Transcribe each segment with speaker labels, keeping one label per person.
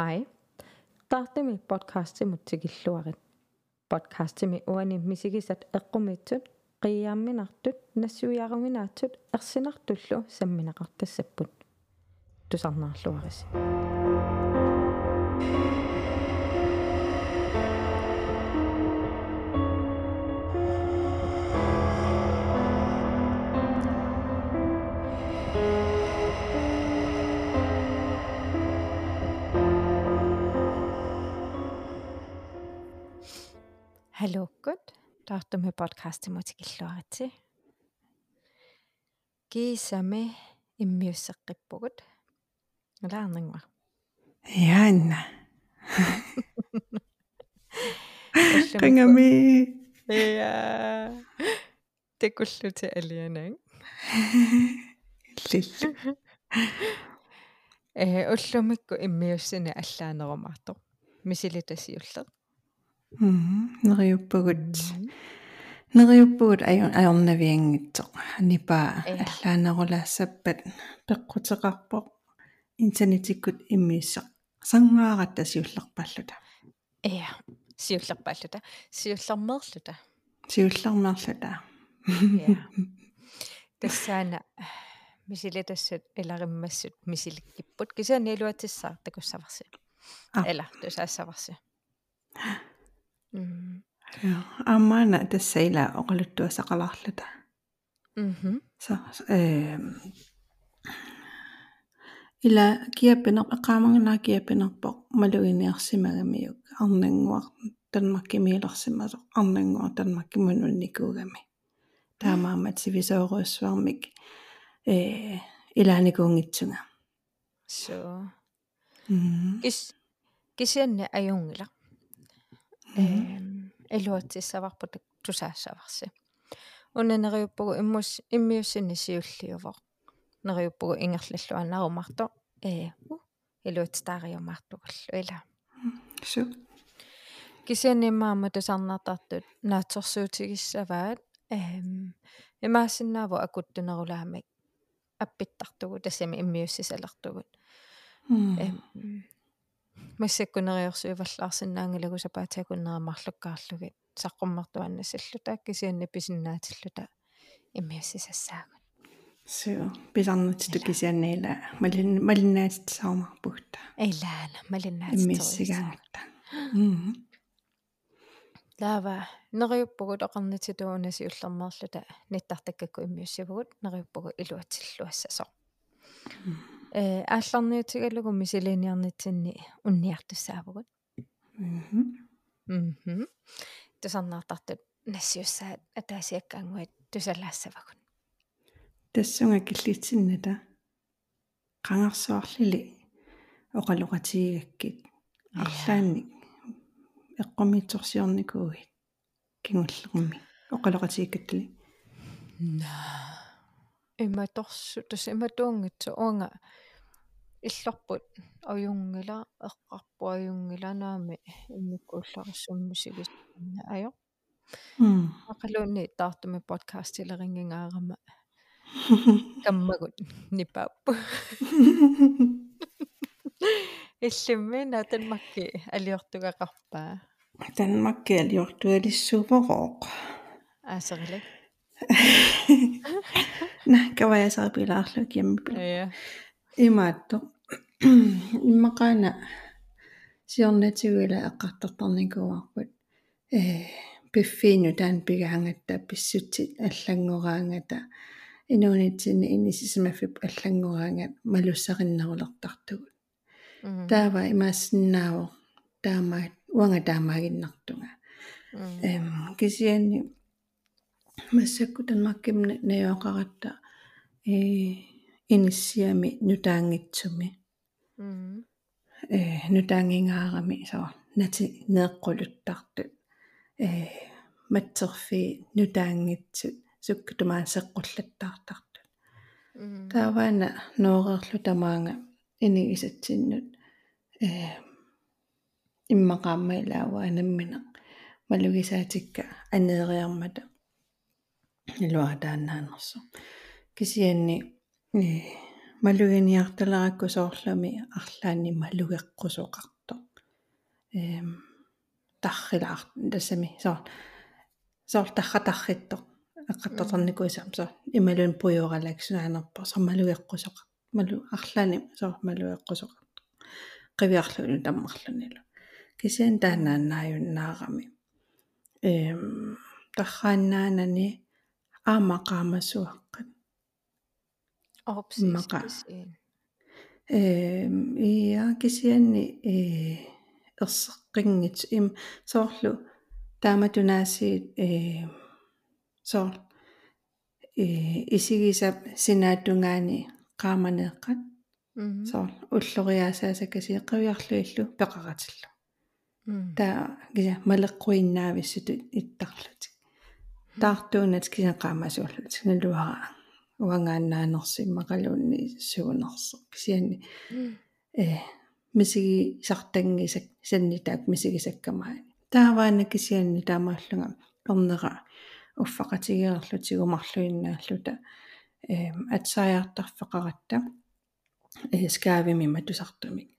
Speaker 1: Hej. Tahtimi podcastimut tikilluarit. Podcastimi uani misikisat eqqumitсут qiyaamminartut nassuiaruminaatsut ersinartullu samminaqartassapпут. Tusarnaarluaris. Hallokkut taartumi podcastimut ikilluaritsi. Kiisami immiusseqqippugut. Ulaarningma.
Speaker 2: Jaanna. Qangami.
Speaker 1: Ja. Tekulluti alianang.
Speaker 2: Lillu.
Speaker 1: Э уллумикку иммиуссини аллаанеруmaartoq. Misilitasiulleq.
Speaker 2: Мм. Нериуппагут. Нериуппагут аю ajornaviangitsoq. Нипа аллаанерулаассаппат пеққутеқарпоқ интернетиккут иммииссақ сангаарат тасиуллерпаллута.
Speaker 1: Ja. Siullerpaalluta. Siullermerluta.
Speaker 2: сиуллермерлута.
Speaker 1: Ja. Тассаана мисилитассут илариммассут мисиликкиппут кисаани илуатиссаар такуссаварси.
Speaker 2: А.
Speaker 1: Эла тусаассаварси. Мм.
Speaker 2: Ja, аммаана тассаила оқалуттуасақалаарлута.
Speaker 1: Мгм.
Speaker 2: Så øh, ила киаппинер эққаамангнаа киаппинерпоқ малуиниарсимагамиук арнангуар танмаккимиилерсимасоқ арнангуар танмаккимун унникуугами таамаамат сивисооруссуармик э илааникуунгитсунга
Speaker 1: So
Speaker 2: м
Speaker 1: кис кисианни аюнгила. Эм элуатиссаварпут тусаассаварси. унанериуппугу иммус иммиуссини сиуллиувоқ нериуппугу ингерллуаннарумарто э у элуатитаариумаартугаллу ила
Speaker 2: су
Speaker 1: кисианимаама тусарнартартут наатсорсуутигиссаваат эм имаассиннааву акуттунерулаамик аппиттартугу тассами иммиуссисалертугут
Speaker 2: м
Speaker 1: эм массаккунериорсуиваллаарсинаангалагу сапаатиакуннерамарлуккаарлугит саққуммартуаннассаллу тааккисианни писиннаатиллута иммиуссисассаагут
Speaker 2: су писарнутиту кисианниила малин малиннаатитсаумарпугта
Speaker 1: эйлаана малиннаатитерисаа
Speaker 2: иммиссигаангатта м
Speaker 1: лава нериуппугут оқарнититуунasi уллермерлута ниттартаккакку иммиуссивгут нериуппугу илуатсиллуассасо э аалларниутигалугу мисилиниарнитсинни унниартуссаавгут
Speaker 2: мм
Speaker 1: мм тусарнаартартут нассиуссаат атаасиаккаангуит тусалаассавагут
Speaker 2: тассунга киллитсинната qangarsuarlili oqaluqatiigakкит арлаанник эққумиитсорсиорникуугит кингуллерми оqaluqatiigкаттали
Speaker 1: на иматорсу тас иматуунгитсу уанга иллорпут аюнгила эққарпу аюнгиланаами иммиккууллариссуммусигис аё
Speaker 2: м
Speaker 1: ақалуунни таартуми подкастилерингингаарама каммагут нипааппу иллиммина танмакки алиортугақарпаа
Speaker 2: Danmark er aliortualissuuvorooq
Speaker 1: аасерилак
Speaker 2: на каваясарпилаарлук яммипила
Speaker 1: я
Speaker 2: имаатто иммақаана сиорнатигуила эққартартарникуарпут э пиффиину таан пигаангатта писсутсит аллангораангата инуунитсини инисисимаффип аллангораангат малуссариннерулертартугут таава имаассиннааву таамаат уанга таамаагиннартунга эм кисианни массакку танмакким наёоқаратта э иниссиами нутаангитсуми
Speaker 1: м
Speaker 2: э нутаангингаарами соо нати неэққулуттартут э матсерфи нутаангитсут суккутумаасеққуллаттаартартут
Speaker 1: м
Speaker 2: тааваана ноорерлу тамаанга инигисатсиннут. Э иммақааммаилаава анаммина малугисаатикка анеериармата илуатаанаанерсо кисианни э малугиниарталеракку соорлами арлаани малугеққусоқарто эм таррилаар тассами соор соор тарратарритто эққаттарникуисам соор ималун пуйоралаксунаанерпо саммалугеққусоқа малу арлаани соор малугеққусоқарто қивиарлуну таммарлунилу кисиан таанааннааюннаарами эм таррааннаанани аамақаамассуаққат
Speaker 1: орпсимақа
Speaker 2: эм иа кисианни э ерсеққингит им соорлу тааматунаасиит э соор э исигисап синаатунгаани qaamaneeqqat соор уллориаасаасакаси қавиарлуиллу пеқаратиллу таа киса малеққуиннаависсутут иттарлутик таартуунат киса qaamasuullut налуара уангааннаанерсиммақалуунни суунерсо кисиани э мисиги сартангисак саннитаак мисигисаккамаани тааваана кисианни таамааллунга орнера уффақатигеерлутигумарлуиннааллута э атсааяартарфеқаратта э скаавими матусартумик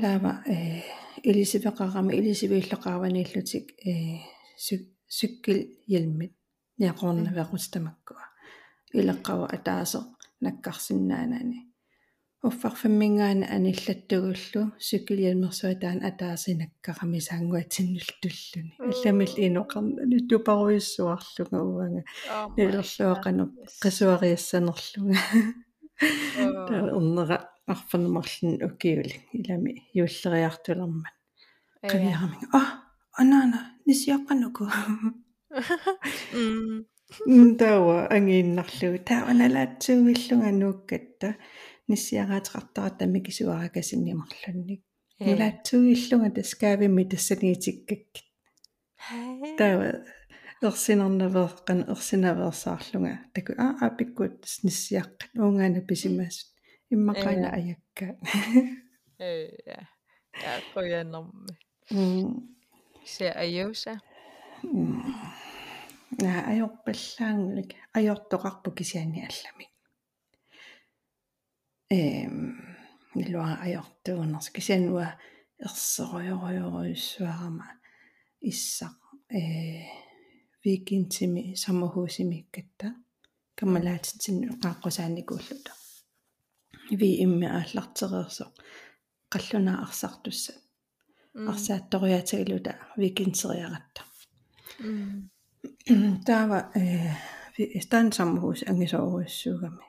Speaker 2: таава э илисивеқарами илисивииллеқарванииллутик э суккил ялмит ниақорнавеқустамаккуа илеққава атаасо наккарсиннаанани уффарфаммингаана аниллаттугуллу суккилиалмерсуатаан атаасинаккарами саангуатсиннултуллуни алламил иноқарнани тупаруйуссуарлуга уанга нилерлуақану қисуариассанерлуга таа уннера арфаннамарлун укиули илами юуллериартулермат қавиарами а анаана нисиаққануку тауа ангииннарлугу тааваналаатсууиллунга нууккатта ниссиараатеқартара тамикисуаракасиннимарлунник нулаатсууиллунга таскаавимми тассаниитиккаккит тава ерсинернавеэққан ерсинаверсаарлунга таку а апиккут ниссиаққат уунгаана писимаасут иммақаана аякка.
Speaker 1: Э я я коянерми се аюса
Speaker 2: на ajorpallaangulик ajortoqarpu kisiani allami эм нилуа ajortuuners кисиануа ерсериориориуссуарама иссақ э викинтими самохуусимиккатта каммалаатитсинну qaаққусааникууллута ви имми ааллартерерсо қаллунаа арсартусса арсаатториатагалута викинтериаратта таава э стан самохуус ангисооруиссуугами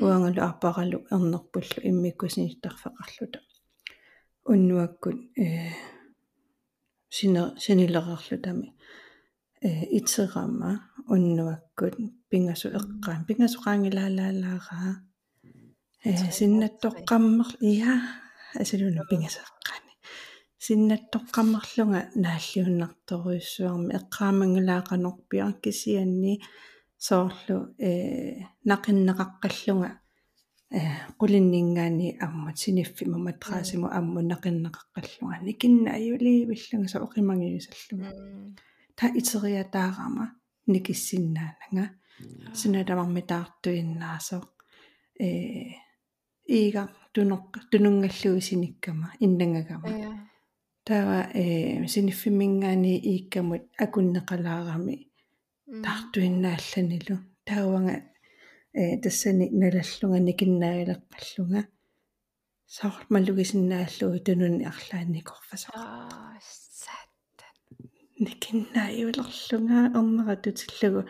Speaker 2: уангалу арпаралу эрнерпуллу иммиккусинитарфеқарлута уннуаккут э сина синилерерлутами. Э итерама уннуаккут пингасу эққаан. Пингасу qaangilaalaalaaraa э синнаттоққаммер иа асалуна пингасеққаани синнаттоққаммерлунга нааллиуннарторуйуссуарми эққаамангилаақанорпиа кисианни соорлу э нақиннеқаққаллунга э qulиннингаани аммут синиффима матраасиму амму нақиннеқаққаллунга никинна аюливиллунга со оқимангиусаллунга та итериатаарама никиссиннаанага синаламарми таартуиннаасо э иига тунеқ тунунгаллуисиниккама иннангагама тава э синиффимингаани ииккамут акуннеқалаарами таартуиннаалланилу тааванга э тассани налаллунга никиннаагалеққаллунга соор малугисиннааллуи тунуни арлаанникорфасоо сааттан никиннааюлерлунга орнератутиллугу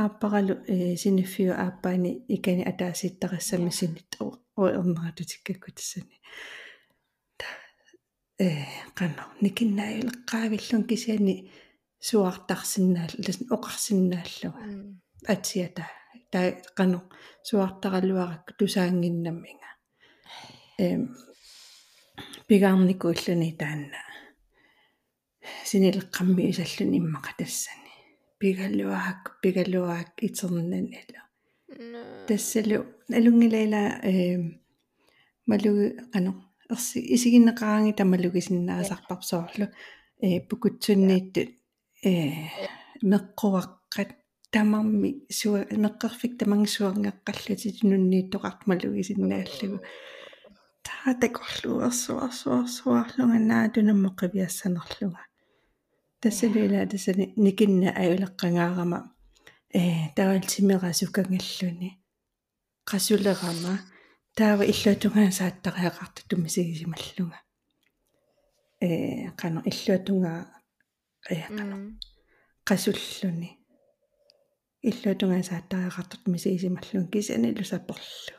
Speaker 2: ааппаралу э синиффиу ааппаани икани атааситтарассами синит орнератутиккакку тассани э qanno никиннааюлеққаавиллун кисиани суартарсинаал ласн оқарсинааллуга атсиата таа qanu суартаралуаракку тусаангиннамминга эм пигаарникууллуни таанна. Синилеққамми исаллун иммақа тассани пигаллуаак пигаллуаак итернанила тассалу алунгилайла э малуги qanu ерси исигиннеқаранги тамалугисиннаасарпарсоорлу э пукутсуннииттут э меққуаққат тамарми суа меққерфик тамангсуарнеққаллути нуннииттоқартмалуги синнааллугу таатакорлуерсуарсуарсуарлунга наатунаммоқивиассанерлунга тассалуила тассани никинна аюлеққангаарама э таавалтимера сукангаллуни qassulerama таава иллуатунгаа сааттариақарта тумисигисималлунга э qano иллуатунгаа аяқана qassulluni иллуатунгаа сааттариақарта тумисигисималлун кисани лусапперлу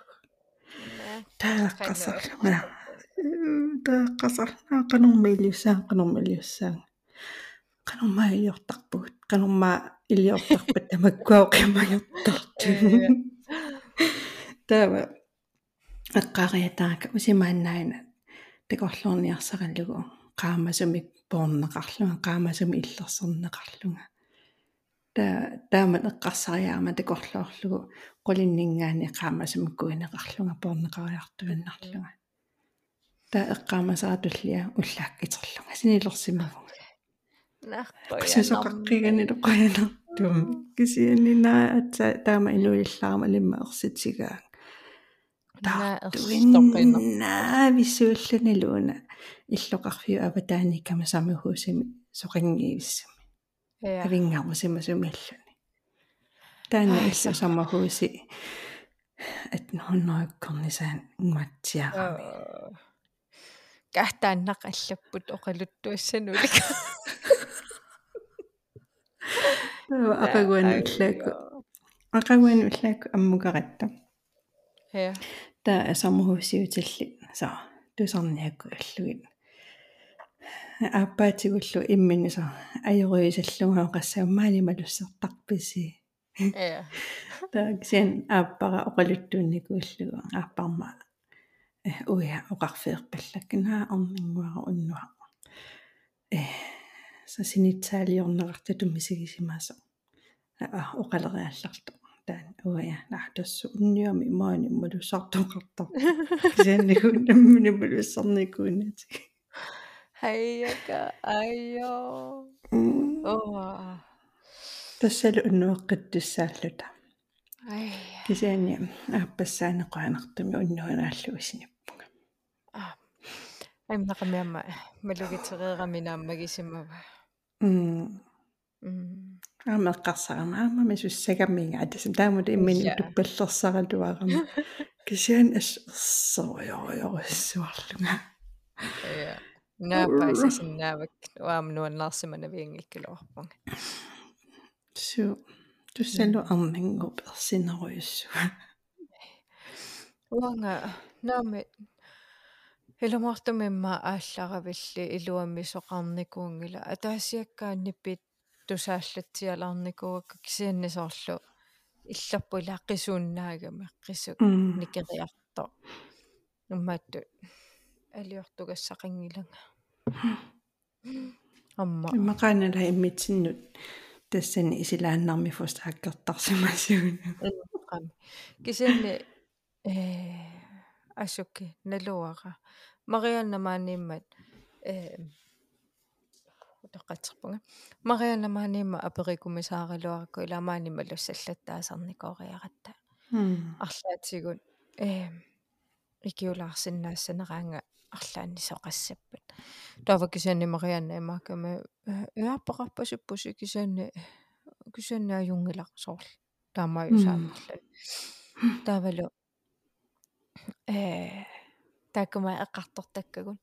Speaker 2: тааққасарлунга тааққасарлунга qanормиилиуссаа qanормиилиуссаа qanормаа илиортарпугут. Qanормаа илиортарпат тамаккуаа qimajortartu таава эққариатаака усимааннаина такорлуурниарсараллугу qaamасумик поорнеқарлунга qaamасуми иллерсернеқарлунга та таамат эққарсариаама такорлоорлугу qulиннингаани qaamасумиккуинеқарлунга поорнеқариартуиннарлунга та эққаамасаратуллиа уллаак итерлунга синилерсимавунга
Speaker 1: нарпоя
Speaker 2: сисоқаққиганилоқаяна тум кисианнинаа атса таама инуиллаарма лимма ерситсигаа таартуиннаа виссууллунилуна иллоқарфиу аватааниккама самухуусими соқингиивиссами авингаармусима сумиаллуни таана илла самахууси at нонноиккорнисаан ингматсиарами
Speaker 1: кахтааннақ аллаппут оқалуттуассанулик
Speaker 2: акагуан уллааку акагуан уллааку аммукаратта
Speaker 1: ja
Speaker 2: та саммухуссиутилли са тусарниакку аллугит аппаатигуллу иммини са ajoriisalluгаа qassaammаани малуссертарписи
Speaker 1: ja
Speaker 2: так сен аппара оқалуттуунникууллугу ааппарма уя оқарфеерпаллаккинаа орнингуара уннуа э са синитсаалиорнеқарта туммисигисимааса а оқалериалларту таан уя нахтассу унниами маани малуссартоқартар сианникун наммини малуссарникуунати
Speaker 1: хайяка айо оо
Speaker 2: тассалу уннуэққиттуссааллута
Speaker 1: ай
Speaker 2: кисиани ааппассаанеқуанартуми уннуанааллуисиниппунга
Speaker 1: а. Аймнақамиамма малугитереераминааммагисимава
Speaker 2: м
Speaker 1: м
Speaker 2: аамеққарсарама аама мисуссагаммига атасам таамут иммини туппаллерсаралуарама кисиан ас сооёоёриссуарлунга
Speaker 1: я наапаисасиннаавак уаам нуаннаарсимана виангиккалуарпунга
Speaker 2: су туссалу арнингу персинеруйуссуа
Speaker 1: уанга наами илумартумимма аалларавилли илуамми соқарникуунгила атаасиаккаанниппит тусааллатсиалаарникууакка кисианнисоорлу иллерпу илааққисууннаагами қиссук никериарто уммаатту алиортугассақингилага амма.
Speaker 2: Иммақаанала иммитсиннут. Тассани исилааннарми фустааккертарсимасууна
Speaker 1: qami кисианни э асукки налуара. Марианна маанниммат э тоққатсерпунга марианна мааннимма аперикумисааралуаракку иламаанимма луссаллаттаасарникоориаратта арлаатигут э икиулаарсиннаассанераанга арлаанни соқассаппат таава кисианни марианна имааккама уяаппақарпасуппуси кисианни кисианни аюнгилар соорл таамааюсаамерлан таавалу э таккама эққартортаккагун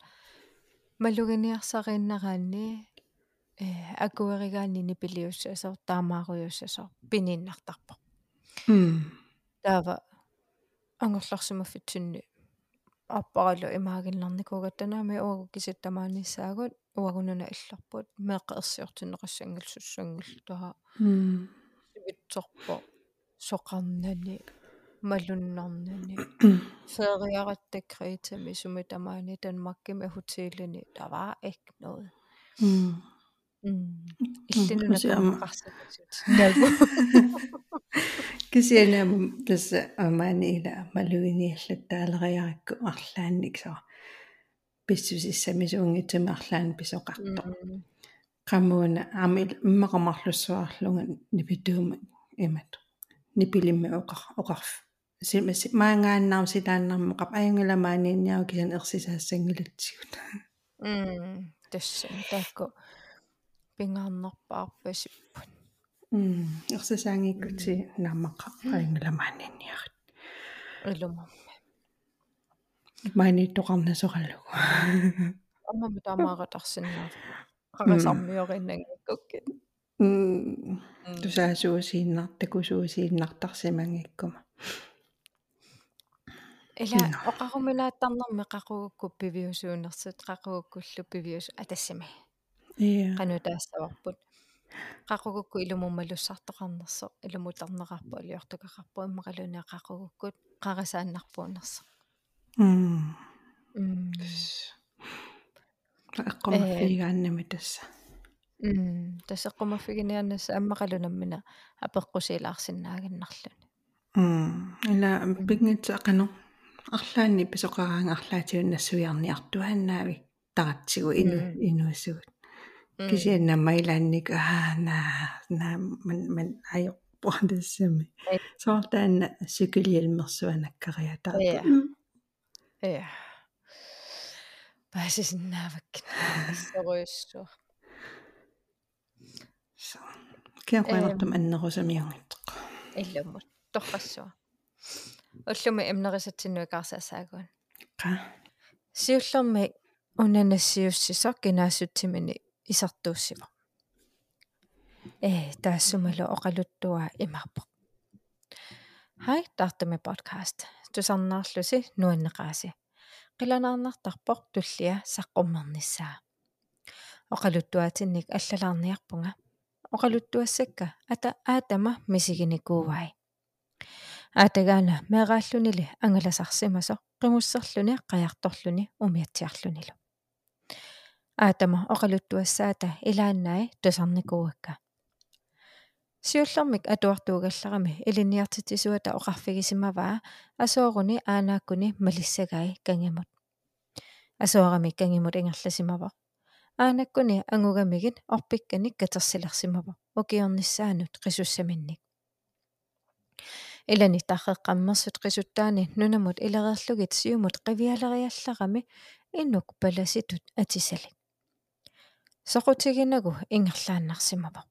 Speaker 1: малугиниарсарииннараанни э акуэригаанни пилиуссасоо таамааруйуссасоо пининнартарпо
Speaker 2: м
Speaker 1: таава ангерларсимаффитсинни аппаралу имаагиннарникуугаттанаами уагу кисаттамааниссаагут уагунуна илларпут меэққерсиортиннеқассангилсуссангул таа
Speaker 2: м
Speaker 1: сивитсорпо соқарнани малуннарнани фериараттаккриитами сумитамаани танмаккими хотелини таваа ик noget
Speaker 2: м
Speaker 1: иллинунаккарсакасут
Speaker 2: кисианааму тасса амааниила малуиниаллаттаалериаракку арлаанник соо. Писсусиссами суунгитсами арлаан писоқарто qammuuna aamil imмақамарлуссуарлунга нипитуuma имат нипилимми оқар оқарф симаси маангааннаар силааннармоқап аюнгаламааниинниару кисан ерсисаассангилатсигут
Speaker 1: м. Тассан таакку пингаарнерпаарпасиппут
Speaker 2: м ерсисаангиккути нааммақа аюнгаламааниинниарат
Speaker 1: илумамми
Speaker 2: маанитоқарнасораллугу
Speaker 1: аммами таамааратарсиннаа қарасармиориннангиккуккит
Speaker 2: м тусаасуусииннар такусуусииннартарсимангиккума
Speaker 1: ила оқарумилааттарнэрми қақугукку пивиусуунерсут қақугуккуллу пивиус атассами
Speaker 2: иа
Speaker 1: қану таассаварпут қақугукку илумуммалуссартоқарнерсо илумутарнеқарпу алиортукақарпу иммақалунеа қақугуккут қарасааннарпуунерсо
Speaker 2: м
Speaker 1: м
Speaker 2: тасса
Speaker 1: м тассеққумаффигинианнасса аммақалунаммина апеққусилаарсиннаагиннарлуни
Speaker 2: м ила пингитса қано арлаанни писоқараанга арлаатиуннассуиарниартуаннаавик таратсигу ину инуассугут кисианна майлаанник аа на на ман ман айо пуандассами соортаанна сикилиалмерсуанаккариатаа
Speaker 1: я пасисиннаавак ассоруйуссуа
Speaker 2: so киақуанартум аннерусамиунгиттеқ
Speaker 1: иллуммут торрассуа уллуми имнерисатсиннуи каарсаасаагуан
Speaker 2: қа
Speaker 1: сиуллерми унанассиуссисо кинаассутсимини исартууссива э таассумалу оқалуттуа имаарпо хай тартами подкаст. Тусарнаарлуси нуаннеқааси қиланаарнартарпоқ туллиа саққуммерниссаа оқалуттуатинник аллалаарниарпунга. Оқалуттуассакка ата аатама мисигиникуувай аатагаана меэрааллунили ангаласарсимасо qimуссерлүни қаярторлүни умиатсиарлунилу аатама оқалуттуассаата илааннаи тусарникууакка. Сиуллэрмик атуартуугалларами илиниартитисуата оқарфигисимаваа асооруни аанааккуни малиссагай кангимут. Асоорами кангимут ингерласимава аанаккуни ангугамигит орпикканик катерсилерсимава укиорниссаанут qisussamiник илани тахеққаммерсут qisuttaani нунамут илереерлугит сиумут qivиалериалларами иннук паласитут атисалик соқутигинагу ингерлааннарсимава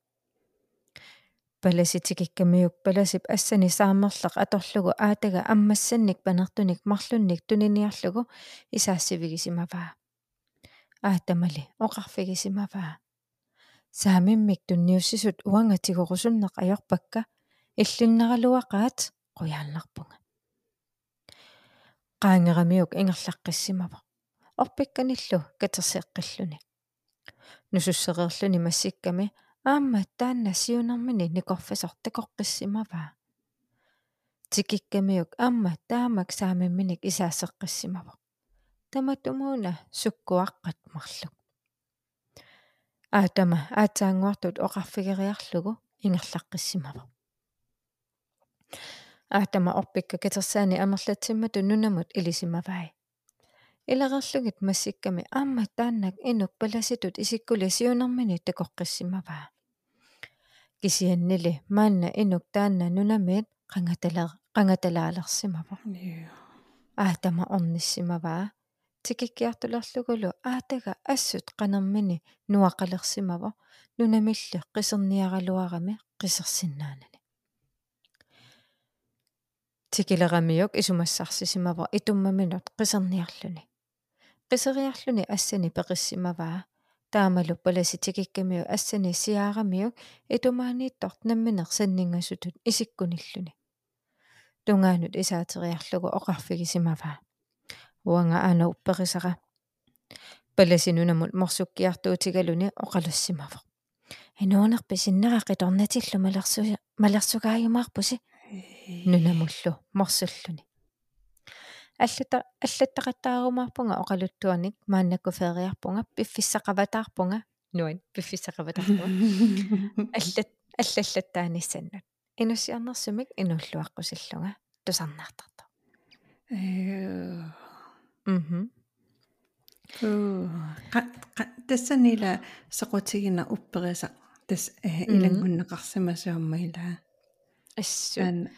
Speaker 1: паласитикиккамиук паласип ассани саамерлеқ аторлугу аатага аммассанник панертуник марлунник туниниарлугу исаассивигисимаваа аатамали оқарфигисимаваа саамиммик тунниуссисут уангатигорусуннеқ аёрпакка иллиннералуақаат қуяалнарпунга. Qaangerammiuk ingerlaqqissimava orpikkanillu katerseeqqilluni nusussereerluni massikkami аама таанна сиунэрмини никорфасор такоққиссимаваа тикиккамиук аама таамак саамимминик исаассеққиссимава таматумууна суккуаққат марлук аатама аатаангуартут оқарфигериарлугу ингерлаққиссимава аатама орпикка катерсаани амерлатсиммату нунамут илисимавай илерерлугит массикками аама тааннак инук паласитут исиккули сиунэрмини такоққиссимаваа кисианнили маанна инук таанна нунамиит qangatala qangatalaalersимава аатама орниссимаваа тикиккиартулерлугулу аатага ассут qanермини нуақалерсимава нунамилли qisерниаралуарами qisерсиннаанани тикилерамиук исумассарсисимава итуммаминут qisерниарлуни qiseriarluni assani peqissimagaa таамалу паласитикиккамиу ассани сиаарамиук итумаанииттор намминерсаннингассутут исиккуниллуни. Тунгаанут исаатериарлугу оқарфигисимаваа уанга аана упперисара. Паласинунамут морсуккиартуутигалуни оқалуссимава инуунерпи синнерақи торнатиллу малерсу малерсугааюмаарпуси. Нунамуллу морсуллуни аллата аллаттақаттаарумаарпунга оқалуттуаник мааннакку фериарпунга пиффиссақаватаарпунга нуан пиффиссақаватаарпунга аллат аллаллаттааниссаннут инуссиарнерсумик инуллуаққусиллунга тусарнаартарта
Speaker 2: э
Speaker 1: мм
Speaker 2: оо тассанила сеқутигина уппериса тас илангуннеқарсимасуамма ила.
Speaker 1: Ассу
Speaker 2: таан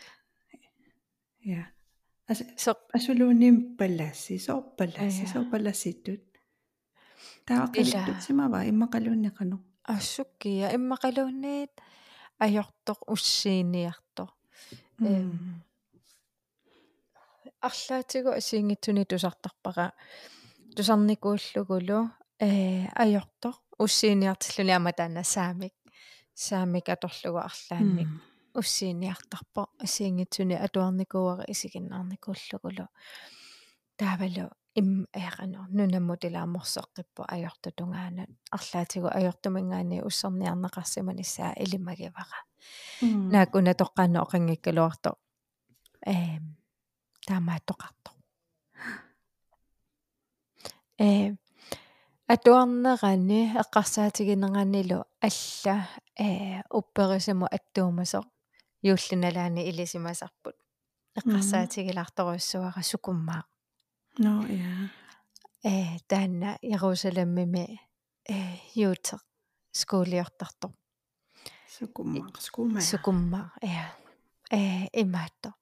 Speaker 2: я. ас
Speaker 1: соқ
Speaker 2: асулууним паллаасси соор паллаасси
Speaker 1: Ая.
Speaker 2: соор палласситтут таақалиттут симава иммақалууннеқану
Speaker 1: ассуккия иммақалуунниит ajortoq ussiiniartoq эм арлаатигу асиингитсуни тусартарпара тусарникууллугулу э ajortoq уссииниартиллуни аматаана саамик саамик аторлугу арлаанник уссииниартарпо асиингитсуни атуарникууара исигиннаарникууллугулу таавалу им аақано нунаммутилааморсоққиппо ajortutунгаанат арлаатигу ajortumингаани уссерниарнеқарсиманиссаа илимагивара наакуна тоққаано оқангиккалуарто эм таамааттоқарто э атуарнерани эққарсаатигинеранилу алла э упперисаму аттуумасо юуллуналаани илисимасарпут эққарсаатигиларторуссуара сукуммаа
Speaker 2: но я
Speaker 1: э таанна Иерусалиммими э юутеq скуулиортарто
Speaker 2: сукумма скума
Speaker 1: сукуммаа я э имаатто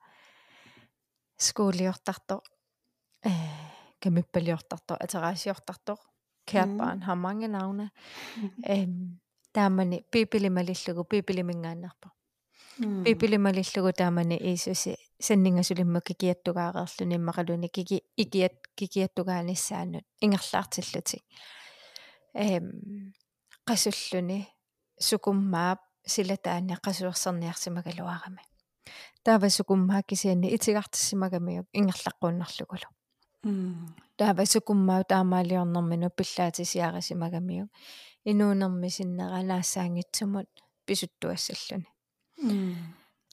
Speaker 1: скуулиортарто э камиппалиортарто атераасиортарто кэрпаан хамангенауна эм таамани пипилималиллугу пипилимингааннарпа пипилималиллугу таамани иисуси саннингасулимма кикиаттугаареерлүни иммакалуни кики икиат кикиаттугааниссаанут ингерлаартиллути эм qassulluni sukummaap силатаани qasuerserniarsimaгаluarами таава сукуммаа кисианни итигарtassimagamиук ингерлаққууннарлугулу таава сукуммаа таамаалиорнэрмину пиллаатисиарисимагамиук инуунерми синнера наассаангитсумут писуттуассаллуни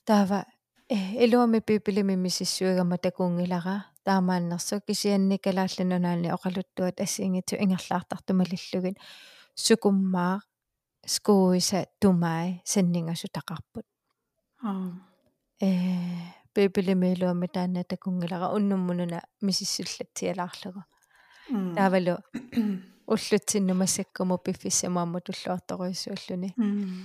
Speaker 1: таава э элуами пипилими миссуигама такуунгилара таамааннерсу кисианни калаалланунаани оқалуттуат ассиингитсу ингерлаартартумалиллугит сукуммаа скууиса тумай саннингасу тақарпут
Speaker 2: аа
Speaker 1: э пипилимилуами таанна такунгилара уннуммунуна мисиссуллатсиалаарлугу таавалу уллутсиннумассаккуму пиффиссамаамму туллуарторуиссууллуни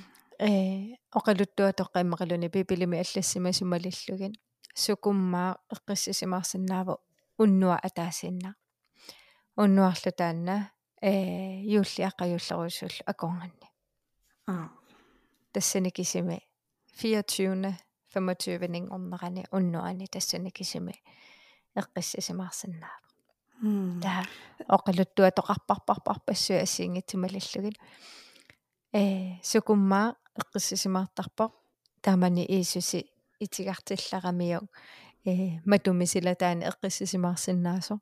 Speaker 1: э оқалуттуа тоққиммақалуни пипилими аллассима сумалиллугин сукуммаа эққиссисимаарсинааву уннуа атаасинна. Уннуарлу таанна э юуллиаққаюуллерусуллу акорнганни
Speaker 2: аа
Speaker 1: тассани кисими 24 25 ning орнерани уннуани тассани кисими эққиссисимаарсинааву таа оқалуттуа тоқарпарпарпарпассуи ассиингитсумалиллугин э сукуммаа эққиссисимаартарпоқ таамани иисуси итигартилларамиук э матумисилатаани эққиссисимаарсинаасо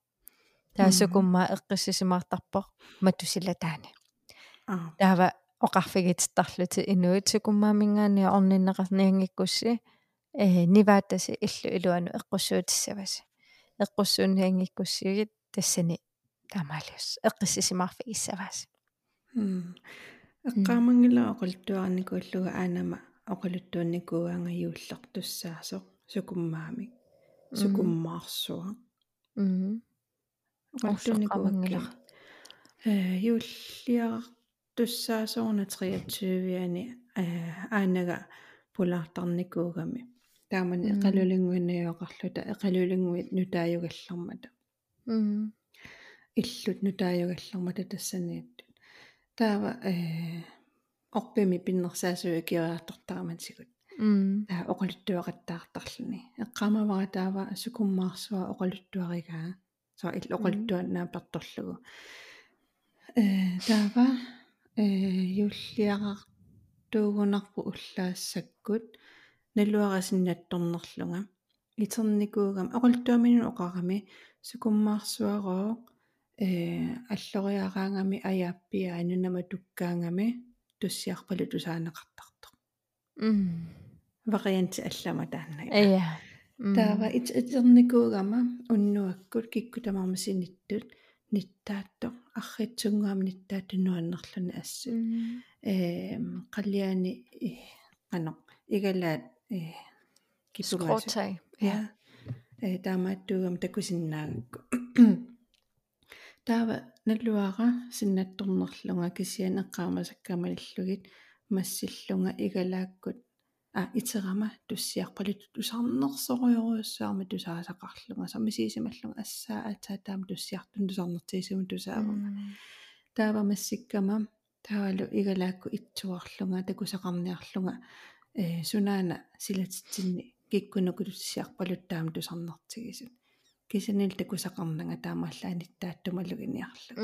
Speaker 1: таасукуммаа эққиссисимаартарпоқ матусилатаани.
Speaker 2: Аа
Speaker 1: таава оқарфигиттарлути инуит сукуммаамингаани орниннеқарниангиккусси. Э ниваатаси иллу илуану эққуссуутиссаваси. Эққуссуунниангиккуссигит тассани таамаалиус. Эққиссисимаарфигиссавааси
Speaker 2: эққаамангила оқултуарникууллуга аанама оқулуттуанникууангаюуллертуссаасо сукуммаами сукуммаарсуа
Speaker 1: мм.
Speaker 2: Оқултуанникууаккила э юуллиартуссаасоорна 23-виани э аанага пулаартарникуугами таамани эқалулингуиниоқарлута эқалулингуит нутааюгаллармата
Speaker 1: мм.
Speaker 2: Иллут нутааюгаллармата тассаниаттут таава э орпими пиннерсаасуи киаартортараматигут
Speaker 1: мм.
Speaker 2: Таа оқалуттуақаттаартарлуни эққамавара таава сукуммаарсуа оқалуттуаригаа соо ил оқалуттуаннаа парторлугу э таава э юллиақартуугунарпу уллаассаккут. Налуарасиннатторнерлунга итерникуугам оқалуттуаминун оқарами. Сукуммаарсуароо э аллориараангами аяаппиа анунама туккаангами туссиарпалу тусаанеқартарто
Speaker 1: мм.
Speaker 2: Варианти аллама таанна
Speaker 1: ая
Speaker 2: таава ит итерникуугама уннуаккут киккутамармасиниттут ниттаатто арритсунгуам ниттааттунуаннерлуни ассу. Э қаллиани қано игалаат э кипугаас
Speaker 1: скротай
Speaker 2: я э таамааттуугам такусиннаагакку таава налуара синнатторнерлунга кисиан эққаамасаккамалиллугит массиллунга игалааккут а итерама туссиарпалут тусарнерсориоруйуссаарма тусаасақарлунга самисисималлунга ассаа аатаа таама туссиартун тусарнертиисиму тусаавама таава массиккама таавалу игалаакку итсуарлунга такусақарниарлунга э сунаана силатитсинни киккунуку туссиарпалут таама тусарнертигисут кисанил такусақарнага таамааллааниттааттумалугиниарлу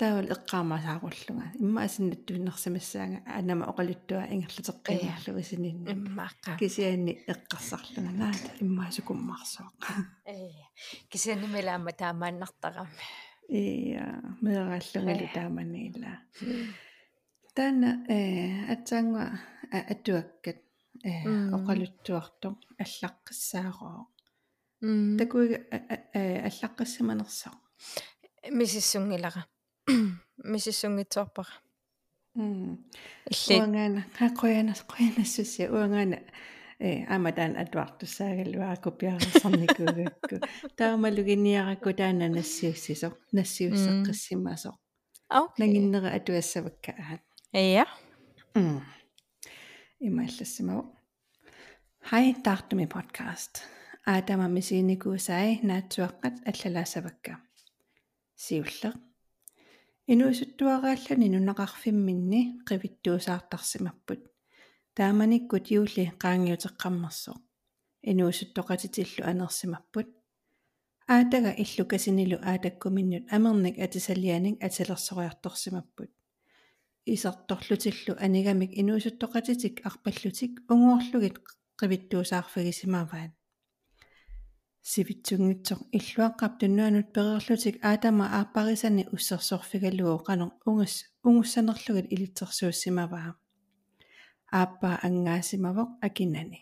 Speaker 2: таавал эққаамасаагуллунга имма асиннаттуиннэрсимассаага анама оқалуттуа ингерлатеққиниарлуги сининни
Speaker 1: иммааққа
Speaker 2: кисианни эққарсарлунга наата иммаасукуммарсоо
Speaker 1: э кисанимилаама таамааннартарами
Speaker 2: ия мерааллунгали тааманниила таана э атсаангуа атуаккат э оқалуттуартоқ аллаққиссаароо такуига аллаққиссаманерсаа
Speaker 1: мисиссунгилара мисиссунгитсоорпара
Speaker 2: илли уангаана қаққоянас қоянассуси уангаана э амадан атвартуссаагалуа копиарсарникуугакку таамалугиниаракку таана нассиуссисо нассиуссеққиссимасо
Speaker 1: окей.
Speaker 2: Нагиннера атуассавакка аат
Speaker 1: я
Speaker 2: имааллассимава хай тартуми подкаст аатама мисиникуусай наатсуаққат аллалаасавакка. Сиуллеқ инуисуттуарааллани нунақарфимминни қивиттуусаартарсимаппут. Тааманиккут юули qaangiuteqqammersoq инуисуттоқатитиллу анерсимаппут аатага иллу касинилу аатаккуминнут амерник атисалианик аталерсориарторсимаппут исарторлутиллу анигамик инуисуттоқатитик арпаллутик унгуорлугит qivittuusаарфагисимаваат сивитсунгитсоқ иллуаққап туннуанут перерлутик аатама ааппарисани уссерсорфигалуо қанер унгас унгуссанерлугит илитсерсууссимаваа ааппаа ангаасимавоқ акинани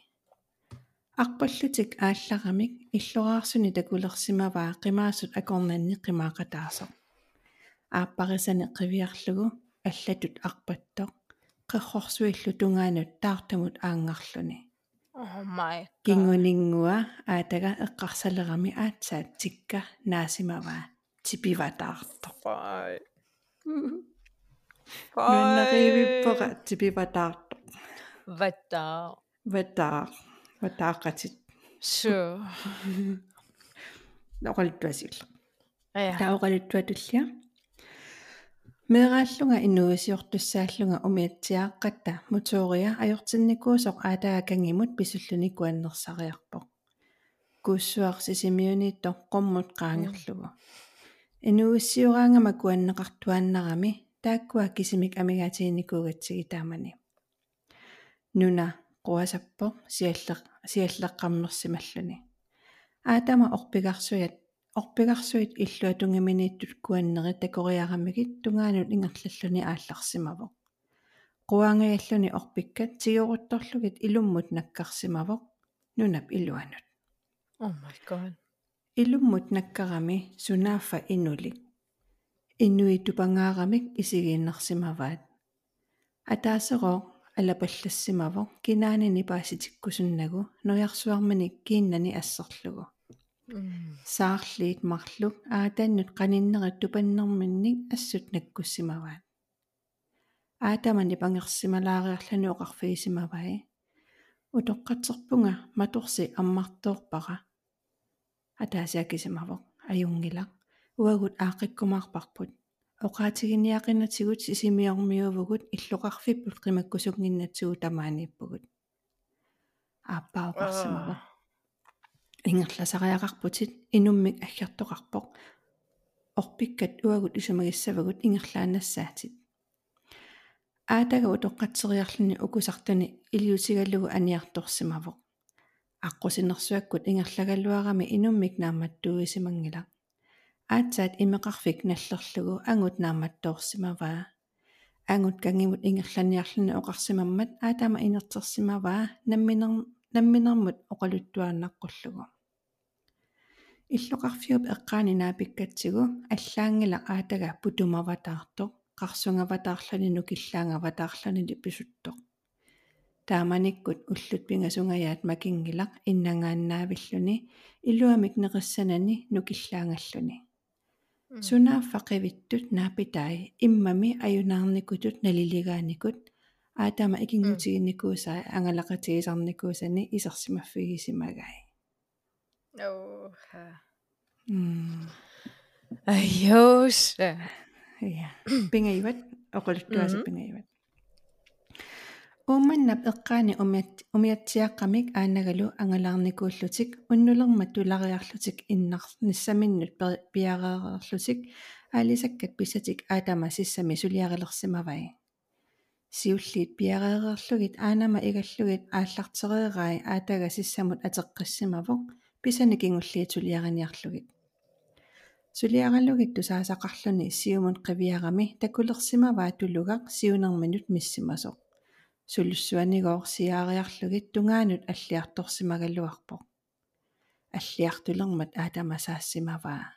Speaker 2: арпаллутик аалларамик иллораарсуни такулерсимаваа. Қимаасут акорнанни қимаақатаасоқ ааппарисани қивиарлугу аллатут арпаттоқ қеррорсуиллу тунгаанут таартамут аангарлуни
Speaker 1: oh my
Speaker 2: кингунингуа аатага эққарсалерами аатсаат тикка наасимаваа типиватаарто
Speaker 1: фай.
Speaker 2: Нуннаривиппера типиватаарто
Speaker 1: вата.
Speaker 2: Ватаа ватаақатит
Speaker 1: су
Speaker 2: ноқалуттуасилла
Speaker 1: я
Speaker 2: таоқалуттуатуллиа мерааллунга инуисиортуссааллунга умиатсиааққатта мутория ajortinnikkuusoq аатаакангимут писуллуни куаннерсариарпоq кууссуарсисимиунитто қоммут qaangерлугу инуиссиораангама куаннеқартуаннарами тааккуа кисимик амигаатиинникуугатсиги таамани. Нуна quasappo сиаллеқ сиаллеққарнерсималлуни аатама орпигарсуит иллуатунгаминииттут куаннери такориарамигит тунгаанут ингерллаллуни аалларсимавоq quangaalluni orpikkat tigioruttorlugit ilumмут наккарсимавоq нунап илуанут
Speaker 1: oh my god
Speaker 2: илуммут наккарами сунааффа инулик иннуи тупангаарамик исигииннэрсимаваат атаасероо алапаллассимавоq кинаанини пааситиккусуннагу ноярсуарманик кииннани ассерлугу саарлиит марлук аатааннут qaninneri тупаннэрминник ассут наккуссимаваат аатамани пангерсималаариарлану оқарфигисимавай утоққатсерпунга маторси аммартоорпара атаасиакисимавоq аюнгилақ уагут аақиккумаарпарпут оqaатигиниақинатигут сисимиормиувгут иллоқарфиппут қимаккусугниннатсугу тамаанииппугут ааппаоқарсимавоq ингерласариақарпутит инуммик аггартоқарпоқ орпиккат уагут исумагиссавагут ингерлаанассаатит аатага утоққатсериарлуни укусартуни илиутигаллугу аниарторсимавоқ аққусинерсуаккут ингерлагаллуарами инуммик нааматтууисимангила аатсаат имеқарфик наллерлугу ангут нааматтоорсимаваа ангут кангимут ингерланиарлуни оқарсимаммат аатама инертерсимаваа намминер намминермут оқалуттуааннаққуллугу иллоқарфиуп эққаани наапиккатсигу аллаангила аатага путумаватаарто қарсунгаватаарлани нукиллаангаватаарлани липисутто тааманиккут уллут пингасунгаyaat макингилақ иннангааннаавиллуни илуамик неқиссанани нукиллаангаллуни сунааффақивиттут наапитаи иммами аюнаарникутут налилигааникут аатама икингутигинникуусаа ангалақатигисарникуусани исерсимаффигисимагай
Speaker 1: оха
Speaker 2: м
Speaker 1: айос
Speaker 2: я пингайват оқулуттуаса пингайват уумманнап эққаани умиат умиатсиаққамик аанагалу ангалаарникууллутик уннулерма тулариарлутик иннар ниссаминнут пиареерерлутик аалисаккат писсатик аатама сиссами сулиарилерсимавай сиуллиит пиареерерлугит аанама игаллугит ааллартереерай аатага сиссамут атеққиссимавоқ писани кингуллиит сулиариниарлугит сулиаралугит тусаасақарлуни сиумун қивиарами такулерсимаваа тулугақ сиунерминут миссимасоқ сулуссуанигоор сиаариарлугит тунгаанут аллиарторсимагалуарпоқ аллиартулермат аатамасаассимаваа.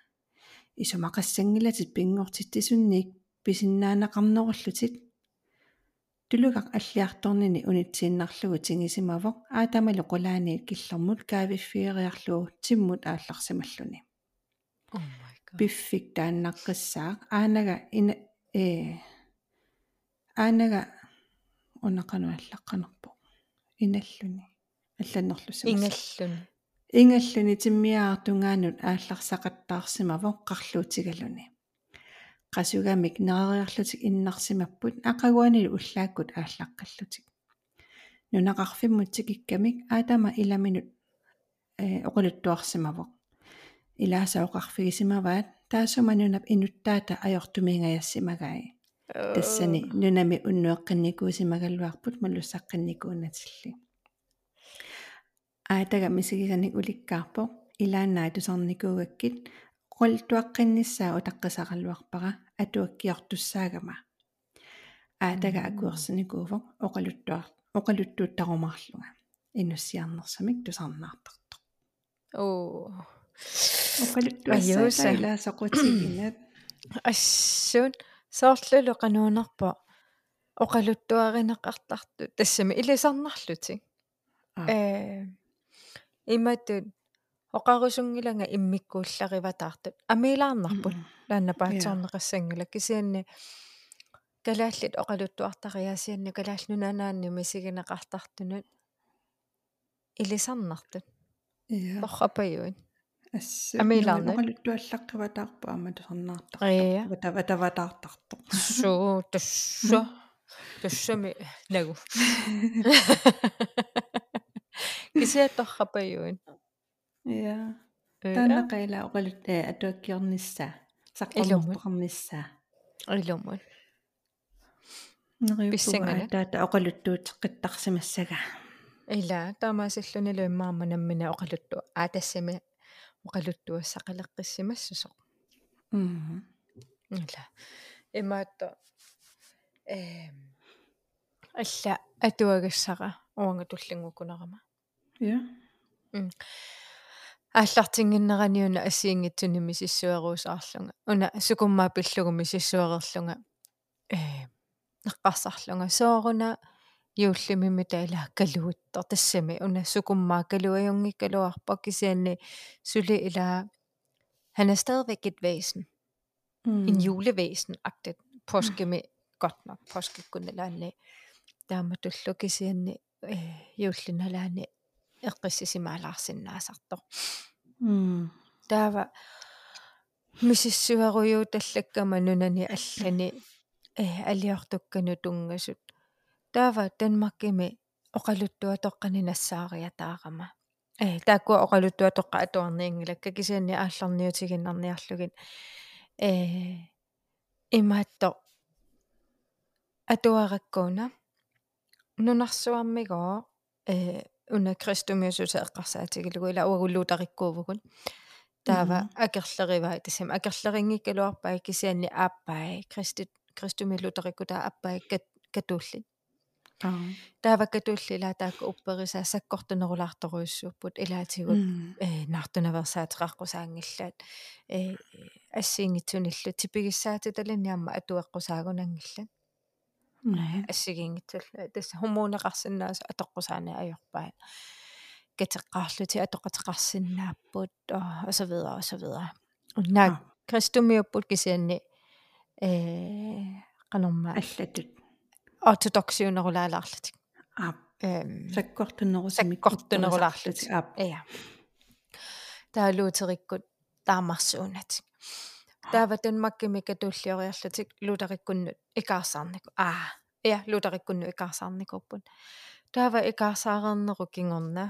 Speaker 2: Исумақассангилатит пингортиттисунниик писиннаанақарнеруллутит тулугақ аллиарторнини унитсииннарлугу тингисимавоқ аатамалу qulaaniit киллэрмут каавиффиериарлугу тиммут аалларсималлуни пиффик тааннаққиссаақ аанага ина э аанага унақануаллаққанерпо иналлуни алланнерлусимас
Speaker 1: ингаллуни
Speaker 2: ингаллуни тиммиаартунгаанут аалларсақаттаарсимавоқ қарлуутигалуни qasugамик нерериарлутик иннарсимаппут ақагуанил уллааккут ааллаққаллутик нунақарфиммутсик иккамик аатама иламинут э оқулуттуарсимавоқ илаасаоқарфигисимаваат таасуманунап инуттаата ajortumiingajassimagai тассани нунами уннуэққинникуусимагалуарпут малуссаққинникуунатилли аатага мисигисаник уликкаарпо илааннаа тусарникуугаккит qoltuaqqinnissaa utaqqisaqalluarpara atuakkiortussаагама аатага акуерсиникууфоқ оқалуттуар оқалуттуuttarumarluga инуссиарнерсамик тусарнаартарто
Speaker 1: оо.
Speaker 2: Оқалуттуассаа илаасоқутигинат
Speaker 1: ассуун соорлулу qanуунерпо оқалуттуаринеқартарту тассами илисарнарлутик э иматут оқарусунгиланга иммиккууллариватаартут амилаарнарпут лаанна паатсорнеқассангила кисианни калааллит оқалуттуартариасианни калаалнунанаанни мисигинеқартартунут илисарнартут
Speaker 2: я
Speaker 1: торрапаюин
Speaker 2: асса
Speaker 1: амилаарна
Speaker 2: оқалуттуаллаққиватаарпу аама тусарнаартар
Speaker 1: ия
Speaker 2: ватаватаватаартарто
Speaker 1: суу тусса туссами нагу кисиаторрапаюин
Speaker 2: я
Speaker 1: ия
Speaker 2: таанақаила оқалут э атуаккиорнissaа саққорморпоқарнissaа
Speaker 1: илумун
Speaker 2: нериуппуга
Speaker 1: Писсангала.
Speaker 2: таата оқалуттуутеққиттарсимассага
Speaker 1: ила таамаасиллунилу иммаама наммина оқалутту аатассами оқалуттуассақалеққиссимассусоқ
Speaker 2: мм
Speaker 1: ила имаатто э алла атуагассара уанга туллингукунерама
Speaker 2: я
Speaker 1: ааллартингиннераниуна ассиингитсуни мисиссуеруусаарлунга уна сукуммаа пиллугу мисиссуерерлунга э неққарсарлунга сооруна юуллимими таила калуиттор тассами уна сукуммаа калуаюнги калуарпа кисианни сули ила han er stadigvæk et væsen. En julevæsen, agtigt. Påskemi, godt nok, påskekunnelaanni. Taama tullu kisianni juullinalaanni eqqissisimaalaarsinnaasartor.
Speaker 2: мм
Speaker 1: Taava misissuaruyuu tallakkama nunani allani aliortukkanu tungasut. Taava Danmarkimi oqaluttua toqqaninassaariataarama. э тааккуа оқалуттуа тоққа атуарниингилакка кисианни аалларниутигиннарниарлугин э имаатто атуараккуна нунарсуармигоо э уна кристумиусуса эққарсаатигилугу ила уагуллуутариккуувгун таава акерлериваа тасам акерлерингиккалуарпаа кисианни ааппаа кристи кристумилутариккута ааппаа катууллит
Speaker 2: аа.
Speaker 1: Тааваккатууллила таакка упперисаа саккортунерулаарторуйуссууппут илаатигут э наартунаверсаатеқарқусаангиллаат э ассиингитсуниллу типигиссаати талинниарма атуэққусаагунангилла ассигиингитсулла тасса хумуунеқарсинааса атоққусаана ajorпаа катеққарлути атоқатеқарсинааппут og så videre og så videre уннаа кристумиуппут кисианни э канорма
Speaker 2: аллатут.
Speaker 1: Ortodoksiunerulaalaarlutik
Speaker 2: ап.
Speaker 1: Эм
Speaker 2: саккортуннерусимик
Speaker 1: саккортунерулаарлутик
Speaker 2: ап.
Speaker 1: Ия таалуутериккут таамарсуунатик таава танмаккими катууллиориарлутик лутариккуннут икаарсаарнику аа ия лутариккунну икаарсаарникууппут таава икаарсаарернеру кингорна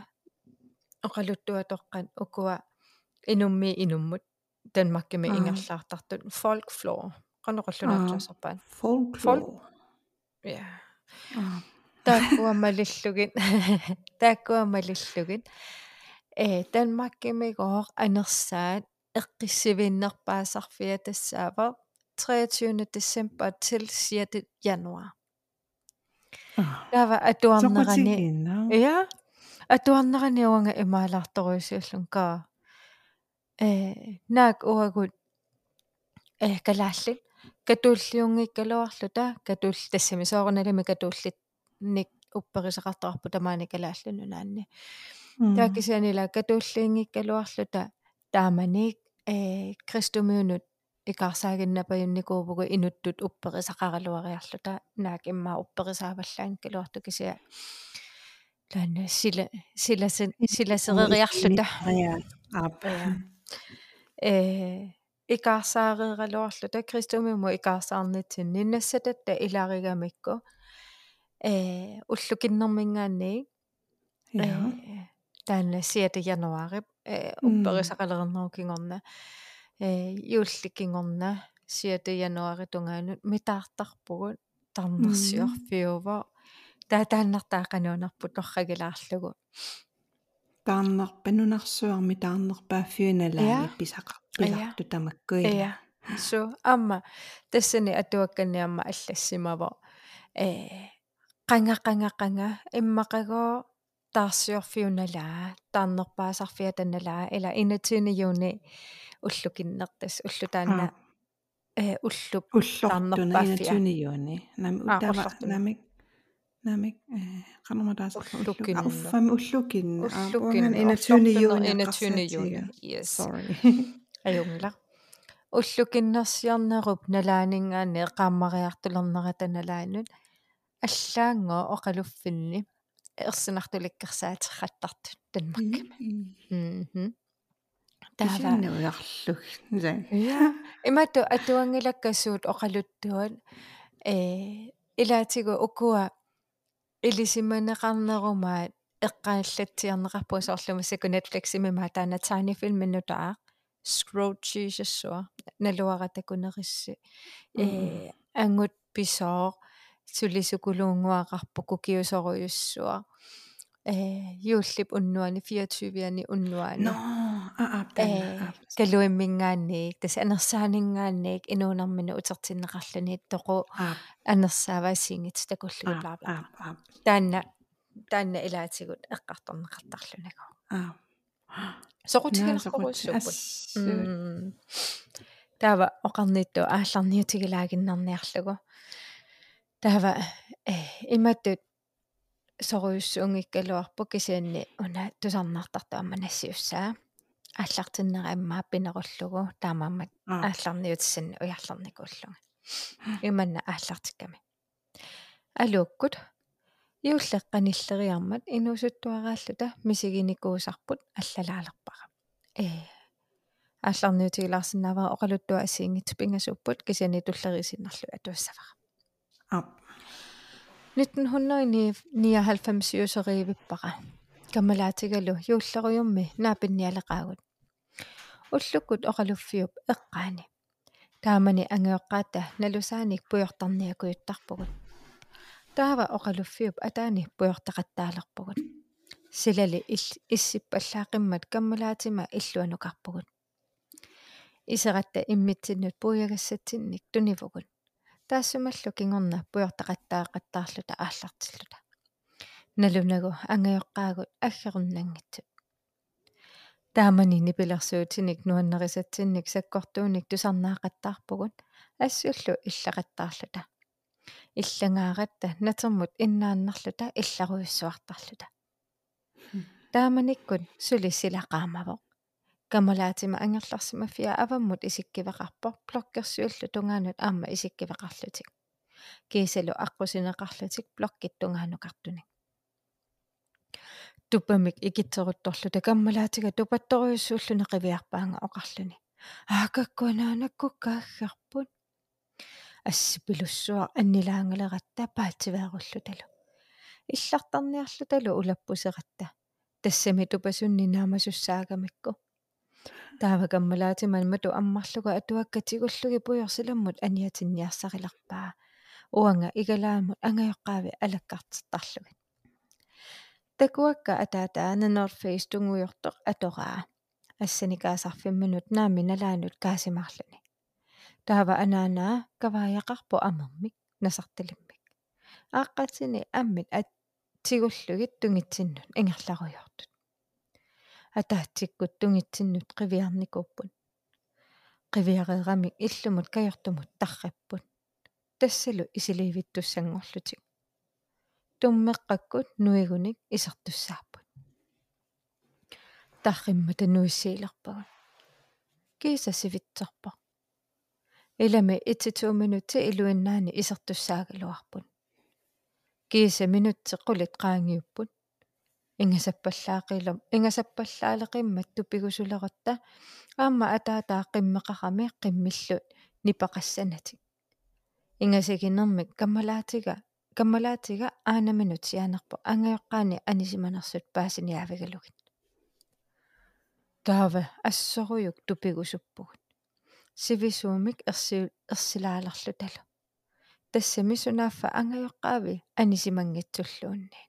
Speaker 1: оқалуттуатоққат укуа инумми инуммут. Танмаккими ингерлаартартут folklore qanoqullunaatsuusarpaat
Speaker 2: folklore
Speaker 1: ja тааккуамалиллугит тааккуамалиллугит э танмаккимигоор анерсаат эққиссивиннерпаасарфиа тассаава 23 december til 6 januar Тава атуарнерани я атуарнерани уанга имаалаарторуисиуллун каа э наак уагут э калааллит катууллиунгиккалуарлута катуул тассами соорналими катууллит ник упперисеқартарпу тамаани калааллуну наанни таакисианила катууллиингиккалуарлута тааманик э кристумиунут икаарсаагиннапаюнникуупугу инуттут упперисақаралуариарлута наак иммаа упперисааваллаан калуарту кисиа лаана сила силасен силасериарлута
Speaker 2: ап.
Speaker 1: Э икаарсаареералуарлута кристумиуму икаарсаарнитсин ниннассататта илааригамикку э уллукиннэрмингаанни э таана 6 януари э упперисақалернерукингорна э юулликингорна 6 януари тунгаанут митаартарпугут тарнерсиорфиува таатааннартаақануунарпут торрагилаарлугу
Speaker 2: тааннарпанунарсуарми таарнерпааффиуналаани писаqa пиларту тамаккуила
Speaker 1: я су амма тассани атуакканниамма аллассимаво. Э qanga qanga qanga иммақагоо таарсиорфиуналаа таарнерпаасарфиа таналаа ила инатини юуни уллукиннертас уллутаанна э уллуп
Speaker 2: уллортуна инатини юуни нами утама намик намик э канаматаас
Speaker 1: уллукинна
Speaker 2: уффами уллукинна уллукинна инатини юуни
Speaker 1: инатини юуни yes sorry аюнгла уллукиннерсиарнеруп налаанингаани эққааммариартулернера таналаанут аллаанго оқалуффинни ерсинартуликкерсаатерраттартут танмаккама мм
Speaker 2: таава нуярлуг
Speaker 1: я имату атуангилаккасуут оқалуттуат э илаатигу укуа илисиманеқарнеруmaat эққааллатсиарнеқарпу соорлума саку Netflix имима таана tiny film минутаа. Scroll jesus налуаратакунерисси э ангут писоо суlisukulуунгуақарпу кукиусоруйуссуа э юуллип уннуани 24-ани уннуани
Speaker 2: но а а
Speaker 1: калуиммингаанниик тас анерсаанингаанниик инуунармину утертиннеқарлани тоқу анерсааваасиингит такуллугу бла бла таанна таанна илаатигут эққарторнеқартарлунагу
Speaker 2: а.
Speaker 1: Соқутигинарқоруссууппут таава оқарнитту аалларниутигилагиннарниарлугу таава э иматтут соруйуссуунгиккалуарпу кисианни уна тусарнаартарту амманассиуссаа ааллартиннера аммаа пинеруллугу таамааммат аалларниутиссанни уярларникууллуга иманна ааллартикками. Алууккут иуллеққаниллериармат инуусуттуарааллута мисигиникуусарпут аллалаалерпара. Э аалларниутигилаарсинааваа оқалуттуа ассиингит пингасууппут кисиани туллерисиннарлу атуассавара 1999 юусериивиппара камалаатигалу юуллерuyummi наапинниалеqaagut уллуккут оқалуффиуп эққаани таамани ангеоққаата налусааник пуйортарниакуйуттарпугут таава оқалуффиуп атаани пуйортақаттаалерпугут силали иссиппаллаақиммат каммалаатима иллуанукарпугут исератта иммитсиннут пуягассатсинник тунивугут таассумаллу кингорна пуйортақаттаақаттаарлута ааллартиллута налунагу ангайоққаагут аггеруннангитсут таамани нипилерсуутиник нуаннерисатсинник саккортууник тусарнаақаттаарпугут ассуллу иллақаттаарлута иллангааратта натермут иннааннарлута илларуйуссуартарлута тааманиккут сули силақаамаво камалаатима ангерларсима фиа аваммут исиккивеқарпо блоккерсууллу тунгаанут аама исиккивеқарлутик кисалу аққусинеқарлутик блоккиттунгаанукартуник тупамик икитсерутторлута каммалаатига тупатторюссууллуне қивиарпаанга оқарлуни аакаккунаанаккуккааггарпут ассипилуссуа аннилаангалератта паатсивааруллуталу иллартарниарлуталу улаппусератта тассами тупасунни наамасуссаагамикку таава каммалаатиман мату аммарлуга атуаккатигуллуги пуйорсиламмут аниатинниарсариларпаа уанга игалаамут ангайоққаави алаккартертарлугит такуакка атаатаана норфейс тунгуйортоқ атораа ассаникаасарфимминут наами налаанут каасимарлуни таава анаанаа кавааяқарпу амермик насарталиммик ааққатсини аммит ат тигуллугит тунгитсиннут ингерларуйортут атаатсиккут тунгитсиннут қивиарникууппут қивиареерамик иллумут каёртумут тарраппут тассалу исиливиттуссангорлутик туммеққаккут нуигуник исертуссааппут тарримма тануиссиилерпагун киса сивитсерпа илами 1-2 минутти илуиннаани исертуссаагалуарпут киса минутсеққулит qaangiupпут ингасаппаллаақилам ингасаппаллаалеқиммат тупигусулератта аама атаатаа қиммеқарами қиммиллут нипақассанатик ингасагинермик каммалаатига каммалаатига аанаминут сианерпо ангайоққаани анисиманерсут паасиниавигалугит таава ассоруйук тупигусуппугут. Сивисуумик ерси ерсилаалерлу талу тассами сунааффа ангайоққаави анисимангитсуллуунни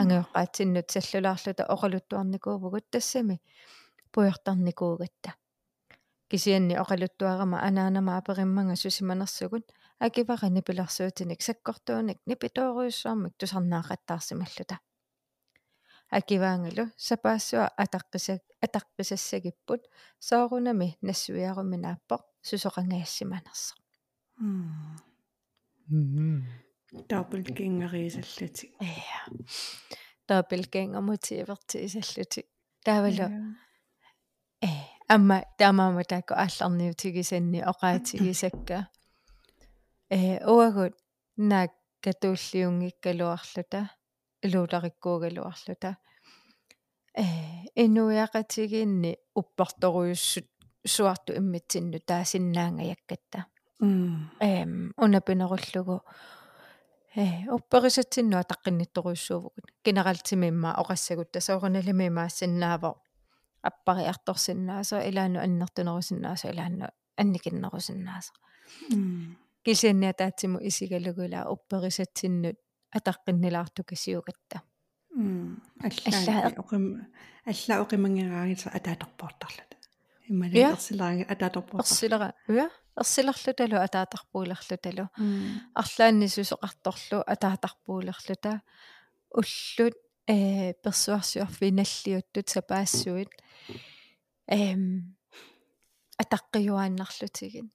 Speaker 1: ангайоққаатсиннут саллулаарлута оқалуттуарникуувгут тассами пуйортарникуугатта кисианни оқалуттуарама анаанама апериммага сусиманерсугут акивара нипиларсуутиник саккортууник нипитооруйуссуармик тусарнаақаттаарсималлута акиваангалу сапаассуа атаққисак атаққисассагиппут соорунами нассуиаруминааппоқ сусоқангаяссиманерсо
Speaker 2: доppelgängerisallutик
Speaker 1: ja doppelgänger motivertisallutик таавалу э амма таамаама тако алларниутигисанни оqaатигисакка э уагут наак катууллиунгиккалуарлута илуулариккуугалуарлута э инуяqatiginni уппарторуйуссут суарту иммитсинну таасиннаангаяккатта эм унапинеруллугу э упперисатсиннуа таққиннитторуйуссуувгут генералтимимма оқассагут тасаорналими maaссиннаава аппариарторсиннааса илаану аннертунерусиннааса илаану анникиннерусиннааса. Кисианниа таатсиму исигалугула упперисатсиннут атаққиннилаарту кисиугатта
Speaker 2: аллаа оқим аллаа оқимангераагиса атааторпортарлут иммали ерсилааги атааторпортар
Speaker 1: ерсилера уя ерсилерлуталу атаатарпуулерлуталу арлааннисусоқарторлу атаатарпуулерлута уллут э персуарсиорфиналлиуттут сапаассуит эм атаққиуааннарлутигин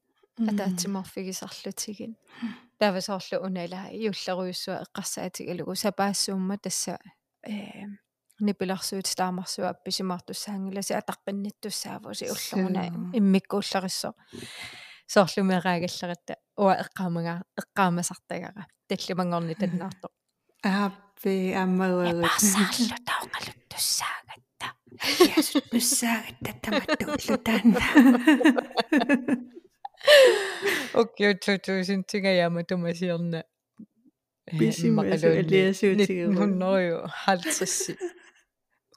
Speaker 1: атаатсиморфигисарлутигин тавасоорлу унала иуллеруйуссуа эққарсаатигалугу сапаассуумма тасса э нипиларсуут таамарсуа апписимаартуссаангиласи атаққинниттуссаавуси уллеруна иммиккууллериссо соорлумераагаллератта уа эққаамага эққаамасартагара таллимангорни таннаарто
Speaker 2: ааппи аммагуагут
Speaker 1: пассаарлу таоқалуттуссаагатта
Speaker 2: ясут туссаагатта таматтууллу таанна
Speaker 1: окей тутусинтига яма тумасиорна
Speaker 2: бисимасу элиасуутигу
Speaker 1: 1950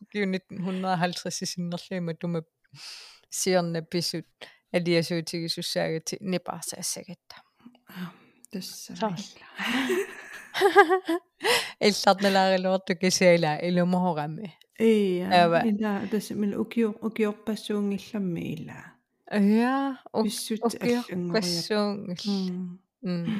Speaker 1: окей 1950 синнерлима тума сиорна писут алиасуутигисуссаагати нипаарсаассагатта
Speaker 2: тасса
Speaker 1: илларналаарилуарту кисаила илумохорами
Speaker 2: ия ила тасса мил укиор укиорпассуунгилламми ила
Speaker 1: Ja,
Speaker 2: Pissut
Speaker 1: аллангориа м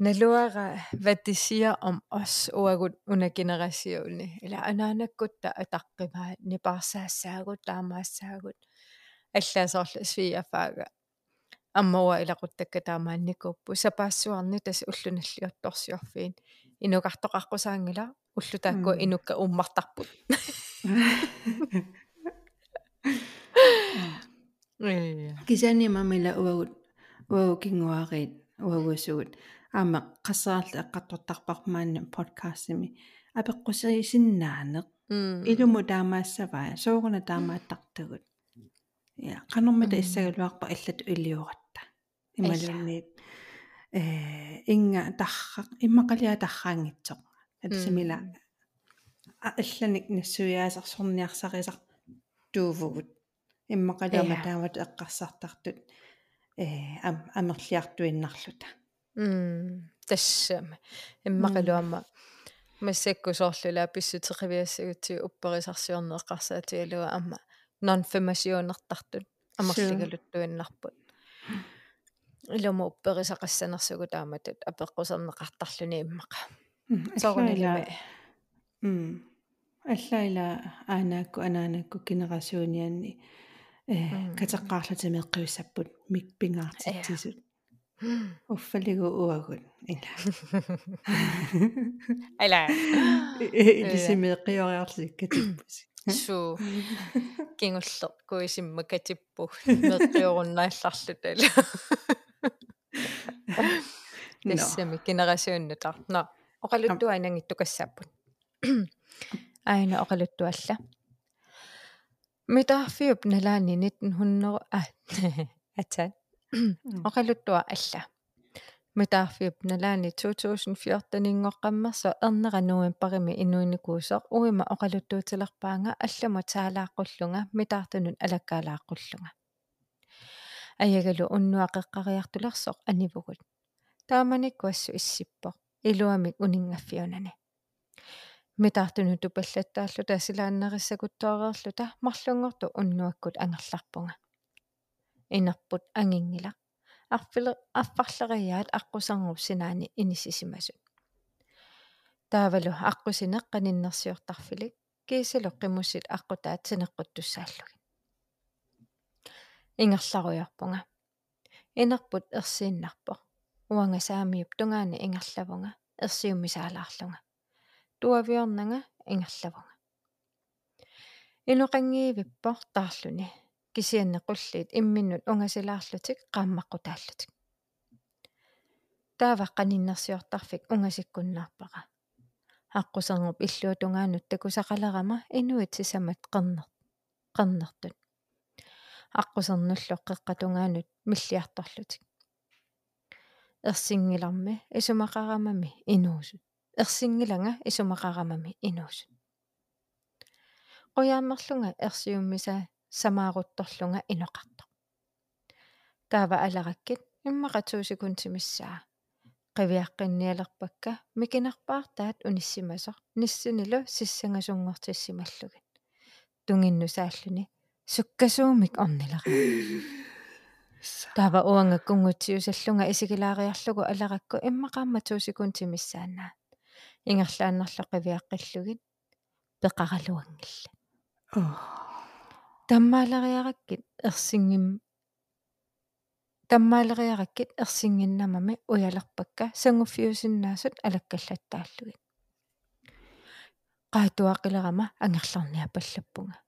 Speaker 1: амма эққумигилаарсинаавақасоорлу налуара ватисия om os уагут уна генерасиуни ила анаанаккутта атаққимаа нипаарсаассаагут таамаассаагут аллаасоорлу свиафаага аммауа илақуттакка таамаанникууппу сапаассуарни тас уллуналлиортторсиорфиин инукартоқарқусаангила уллутаакку инукка уммартарпут
Speaker 2: кисани мамила уагут уагу кингуариит уагусугут аама qassаарла эққаттортарпармаанна подкастими апеққусерисиннаанеқ илуму таамаассаваа сууруна таамааттартагут я канормата иссагалуарпа аллату илиоратта ималунниит э инга таррaq иммақалиа тарраангитсоқ атсимила алланик нассуяасарсорниарсарисар туувгут иммақалиама таамат эққарсартартут э амерлиартуиннарлута
Speaker 1: м тассама иммақалуама массаккусоорлула писсутеқивиассагутси упперисарсиорнеэққарсаатиалуа амма нонфемасионертартут амерлигалуттуиннарпут илому упперисақассанерсугу тааматут апеққусернеқартарлуни иммақа. Соорнилими
Speaker 2: м аллаила аанаакку анаанакку генерасионианни э катеққаарлатимеэққивиссаппут мик пингаартитсисут уффалигу уагун ила
Speaker 1: ала
Speaker 2: илисимеэққиориарлик катиппуси
Speaker 1: су кингулле куисимма катиппу меэққиоруннаалларлу тала тассами генерасионнутар на оқалуттуа анангиттукассааппут aina oqaluttualla mitаарfiup nalaani 1900 ah atat oqaluttua alla mitаарfiup nalaani 2014 ingoqqammerso erneranuen parimi inuinikuusoq uima oqaluttuutilerpaanga allama taalaaqqullunga mitaartunun alakkaalaaqqullunga ayagalu unnuaqeqqariartulersoq anivugut taamanikkuassu issippoq iluamik uningaffiunani митаартуну тупаллаттааллута силааннериссакуттоореерлута марлунгорту уннуаккут ангерларпунга инерпут ангингила. Арфиле аффарлериаат аққусарнуп синаани инисисимасут таавалу аққусинеққаниннерсиортарфилик киисалоққимуссит аққутаат синеққуттуссааллуги ингерларуйарпунга инерпут ерсииннарпо уангасаамиуп тунгаани ингерлавунга ерсиуммисаалаарлунга туавиорнага ингерлавунга. Инуқангиивиппор таарлуни кисианнеқуллиит имминнут унгасилаарлутик qaammaqqutaallutик тааваққаниннерсиортарфик унгасиккуннаарпара аққусернуп иллуутунгаанут такусақалерама инуит сисамат қернер қернертут аққусернуллоқ қеққатунгаанут миллиарторлутик. Ерсингиларми исумақарамами инуусут ерсингилага исумақарамами инуус qoyaammerlunga ersiummisa samaarutorlunga inoqartoq taava alarakkit иммақатуусикунтимиссаа qivиаққинниалерпакка микинерпаартаат униссимасоқ ниссинилу сиссангасунгортиссималлугит тунгиннусааллуни суккасуумик орнилера таава уангаккунгутсиусаллунга исигилаариарлугу аларакку иммақаамматуусикунтимиссаанаа ингерлааннарлоқивиаққиллугит пеқаралуангилла таммаалериараккит ерсингим таммаалериараккит ерсингиннамами уялерпакка сангуффиусиннаасут алаккаллаттааллугит qaatuaqilерама ангерларниа паллаппунга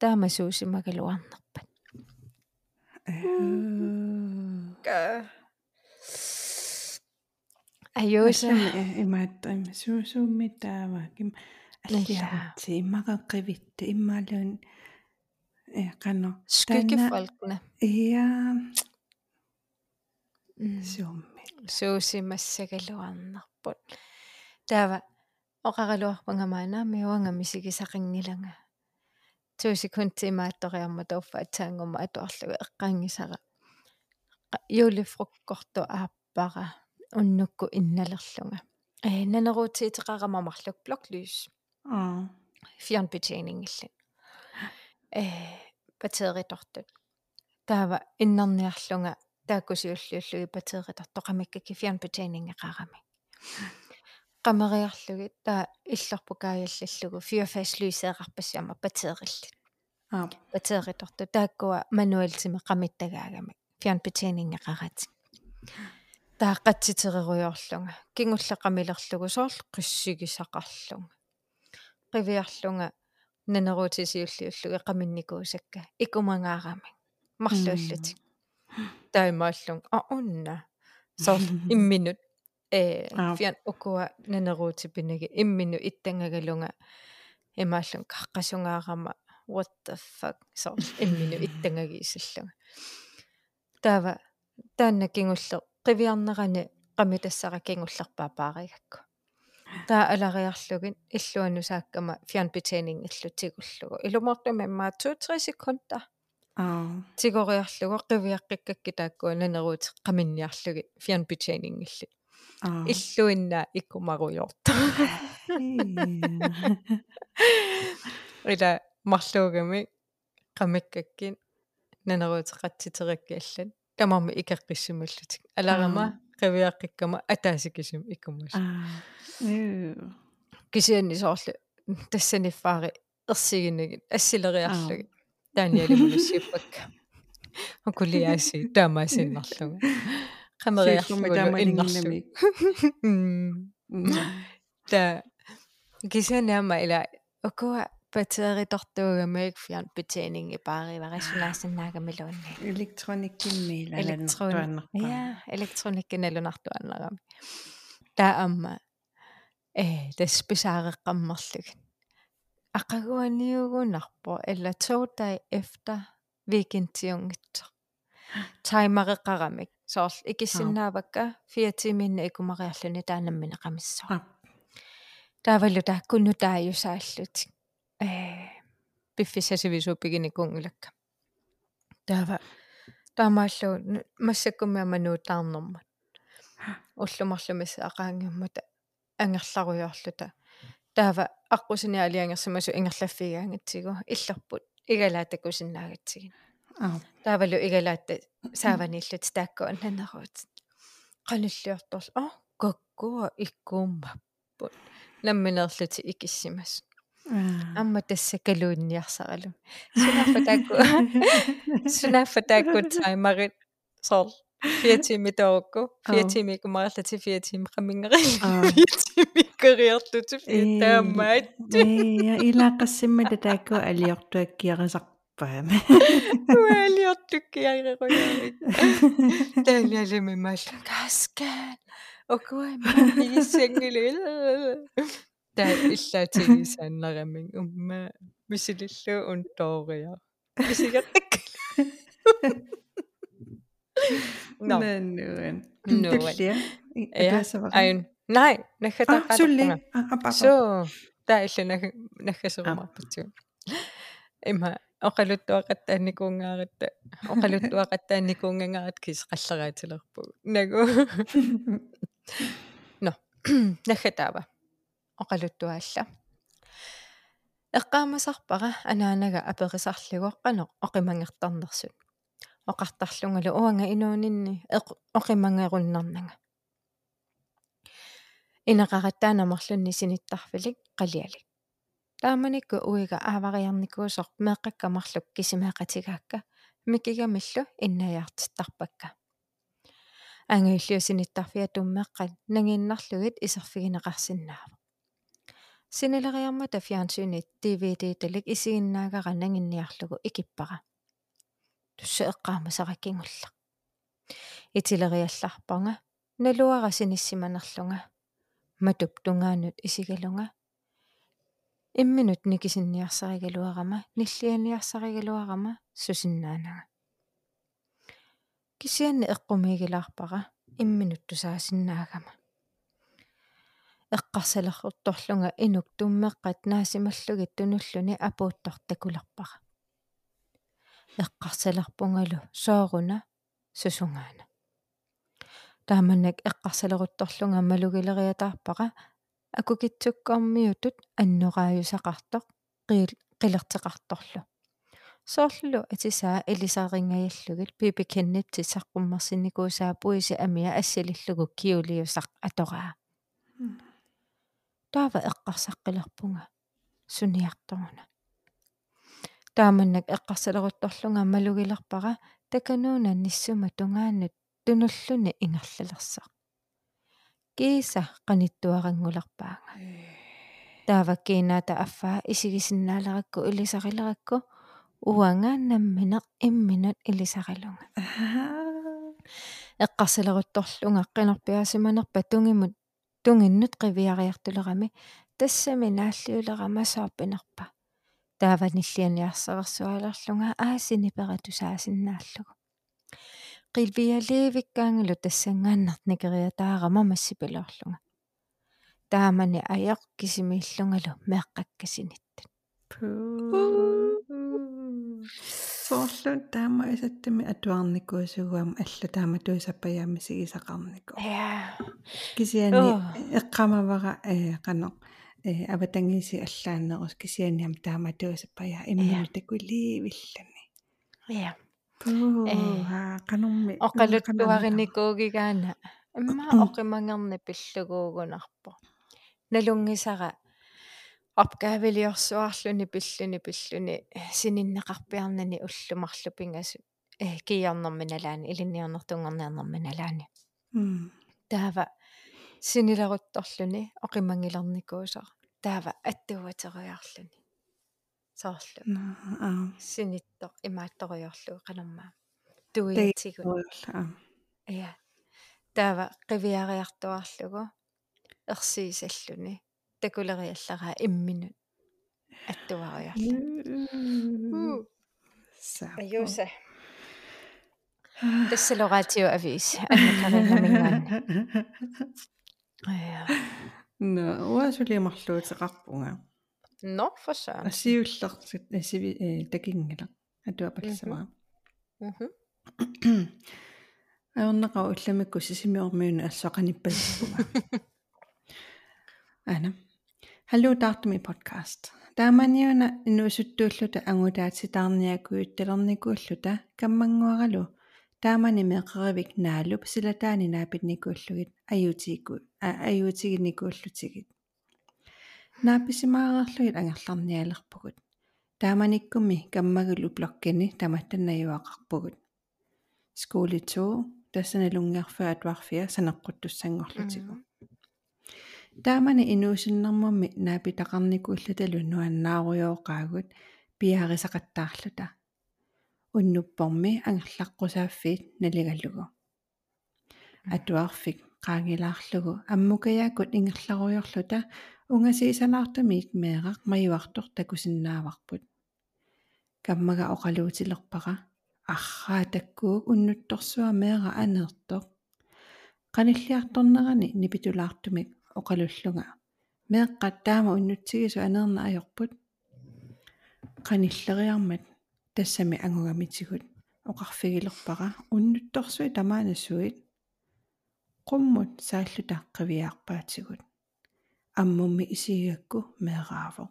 Speaker 1: таамасуусимагалуарнерпат э
Speaker 2: Ajuusa имааттаим суусууммитаавааким аллиарти иммакаққивитта иммаалуун э қано
Speaker 1: скикифалкна
Speaker 2: иа суумми
Speaker 1: суусимассагалуарнарпут таава оқаралуарпангамаана миуанга мисигисақингилага туусикунти имаатториарма тауффа атсаангумма атуарлуга эққаангисара юлифруккорто ааппара уннукку инналерлунга. Э нанерутиитеқарамамарлук блоклys
Speaker 2: аа.
Speaker 1: Fjernbetjening э батеритортут таава иннерниарлунга тааккусиуллиуллуги батеритортоқамиккаки fjernbetjening эқарами qameriarlugi taa иллерпукааяllаллугу фиофаслуисеэқарпассаама батериллит
Speaker 2: аа
Speaker 1: батериторту тааккуа мануалтиме qamittagaagami fjernbetjening эқарати тааққатситереруйорлунга кингуллеқамилерлугу соорл қиссигисақарлунга қивиарлунга нанерутисиуллиуллуги қаминникуусакка икумангаарами марлууллутик таимааллун а унна. Соор имминут э фиан окуа нанеруутипинаги иммину иттангагалунга имааллун каккасунгаарама what the fuck? Соор иммину иттангагиисаллуга таава таанна кингулле qivиарнерани qami тассара кингуллерпаа пааригакку таа алариарлугин иллуану сааккама фианбетенинг иллутигуллугу илумортуми иммаа 2-3 секунда аа. Тигориарлугу qivиаққиккакки тааккуа нанеруут qamинниарлуги фианбетенинг илли иллуиннаа иккумаруйорта ила марлуугами qamikkakkин нанеруутеқатситерикки аллан тамарми икеққиссималлутик аларама qivиаққиккама атаасикисим иккумас кисианни соорлу тассаниффаари ерсигиннагин ассилериарлуги таниалимунуссиуппакка окулиаси таамаасиннарлуга qameriarlugu innarlu та кисианаама ила окуа батериторtuugamik fian betjening i paaриварисулаассаннаагамилуунни
Speaker 2: электрониккимми
Speaker 1: электрониккинерпа я электрониккиналунартуаннерами таа амма э тасписаареққаммерлуг ақагуаниугунарпо элла туутай efter weekendtiungitso таймареқарамик соорл икиссиннаавакка 4 тиминна икумариарлуни таанаммина қамиссоо таавалу тааккунну тааюсааллутик пиффисасивисууппигиникунгилакка таава таамааллу массаккумиамануутаарнэрмат уллумарлумисса акаангаммата ангерларуйорлута. Таава аққусини алиангерсимасу ингерлаффигаангатсигу иллерпут игалаатакусиннаагатсигин таавалу игалаатта сааваниллут тааккуан нанеруут qanullиорторл а каккуа иккууммаппут намминерлути икиссимас اما tessekelun jarsaralum sunaffataku sunaffataku timerit sol 4 tiimi toorukku 4 tiimi kumarallati 4 tiimi qamingerillu 4 tiimi qeriarlutu 4
Speaker 2: taammaat ja ilaqassimma tataaku
Speaker 1: aliortuakkiarisarpaama aliortukkiariqoyaamik taalialimi maalla kaskaan okuaimi igissangilu таа иллаатигисааннарамин умма мисилиллу унтоориа мисигаттак
Speaker 2: наннуан нуан
Speaker 1: айн най нахатаққалерпунга so таа илла нахасерумарпатсу има оқалуттуақаттааникуунгааратта оқалуттуақаттааникуунгангарат кис қаллераатилерпу нагу но нахатаава оқалуттуаалла. Эққаамасарпара анаанага аперисарлугоққано оқимангертарнерсут оқартарлунгалу уанга инуунинни оқимангеруннарнага инеқараттаанамарлунни синиттарфилик қалиалик. Тааманикку уига аавариарникуусор меэққаккамарлук кисимеэқатигаакка микигамиллу иннаяартиттарпакка ангиуллиусиниттарфиа туммеққат нагииннарлугит исерфигинеқарсинаава синилериармата фиансуни DVD-талик исигиннаагара нангинниарлугу икиппара. Тусса эққаама сараккингулла итилериалларпарга налуара синиссиманерлунга матуп тунгаанут исигалунга имминут никисинниарсаригалуарама ниллианиарсаригалуарама сусиннаанага. Кисианни эққумигилаарпара имминут тусаасиннаагама эққарсалеррутторлунга инук туммеққат наасималлугит тунуллуни апууттортакулерпара. Эққарсалерпунгалу сооруна сусунгаана тааманнак эққарсалерутторлунга малугилериатаарпара акукитсуккармиутут аннорааюсақартоқ қилертеқарторлу соорлу атисаа элисаарингаяllugit пипикеннитси саққуммарсиникуусаа пуиси амиа ассалиллугу киулиусақ атораа таава эққарсаққилерпунга. Суниарторуна тааманнак эққарсалерутторлунга малугилерпара таканууна ниссума тунгааннут тунуллуни ингерлалерсаа кииса қаниттуарангулерпаага таава кинаата аффаа исигисиннаалеракку илисарилеракку уангааннамминеқ имминут илисарилунга эққарсилерутторлунга қинерпиасиманерпа тунгимут тунгиннут қивиариартулерами тассами нааллиулерамасааппинерпа тааваниллианиарсеверсуалерлунга аасиниператусаасиннааллугу qilvialiivikkaangulu тассангааннартникериатаарама массипилоорлунга таамани аяқ кисимииллунгалу меэққаккасиниттат
Speaker 2: соорлу таама исаттами атуарникуусугуам алла таама туисаппаяами сигисақарнику.
Speaker 1: Я
Speaker 2: кисиани эққамавара э қано э аватангиси аллаанерус кисианиам таама туисаппая иммами такулиивиллани
Speaker 1: я
Speaker 2: пуа канумми
Speaker 1: оқалуттуаринникуугигаана имма оқимангерни пиллугуугунарпо налунгисара опгаавилиорсуарлүни пиллуни пиллуни сининнеқарпиарнани уллумарлу пингасу э киярнэрминалаани илинниарнертунгерниарнэрминалаани таава синиларутторлүни оқимангилерникуусар таава аттуатериарлүни соорлу. Синитто имаатториорлу канамма. Туиатигу я таава қивиариартуарлугу ерсиисаллуни такулериаллараа имминут аттуариарлу аюса тассалораатиу авис. Аннакаринамингаанна
Speaker 2: я но уасулиамарлуутеқарпунга
Speaker 1: No, for søren.
Speaker 2: Asiullersit asivi takingila atuapalsama. Mhm. Aornaqa ullamikku sisimiormiuna assoqanippassuga. Ana. Hallo taartumi podcast. Taamaniuna inuusuttuulluta angutaatitaarniakuuttalernikuulluta kammanguaralu таамани меқаривик наалуп силатаани наапинникууллугит аюутигку аюутигинникууллутигит наапписимаареерлугит ангерларниалерпугут тааманиккуми каммагулу блоккини таматтаннаюақарпугут скуулитсуу тассаналунгерфаа туарфиа санеққуттуссангорлутигу таамани инуусиннэрмумми наапитақарникууллаталу нуаннааруйооқаагут пиаарисақаттаарлута уннуппорми ангерлаққусааффиит налигаллугу. Атуарфик qaangilaarlugu аммукаяакут ингерларуйорлута. Унгасиисанаартамиик меэрақ маюартор такусиннааварпут. Каммага оқалуутилерпара арраа таккуук уннутторсуа меэра анеэртоқ qanilliartornerani nipitulaartumik oqalulluga meeqqat taama unnutsigisu aneerna ajorput qanilleriarmat тассами ангугамитигут. Оқарфигилерпара. Уннутторсуи тамаанасsuit qumмут сааллута қивиаарпаатигут аммумми исигакку меэраавоо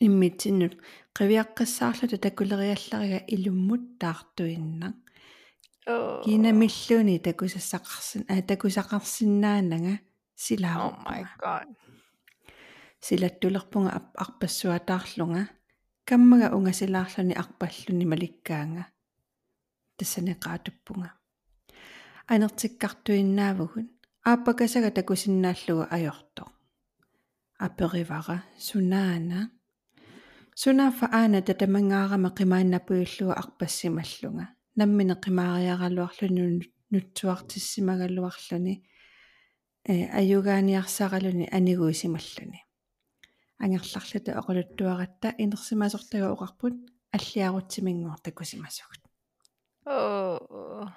Speaker 2: иммитсиннут. Қивиаққассаарлута такулериалларига илуммут таартуинна. Кинамиллуни такусассақарсин а такусақарсинаанага силаа
Speaker 1: oh my god.
Speaker 2: Силаттулерпунга арпассуатаарлунга каммага унгасилаарлуни арпаллуни маликкаанга тассанеқаатуппунга анертиккартуиннаавгун ааппакасага такусиннааллуга ajortoq аперивара сунаана сунаафа аана татамангаарама қимааннапуйуллуга арпассималлунга наммине қимаариаралуарлуни нутсуартиссимагаллуарлуни э аюгааниарсаралуни анигуисималлуни ангерларлута оқулуттуаратта инерсимасортага оқарпут аллиарутсимингуор такусимасугут
Speaker 1: оо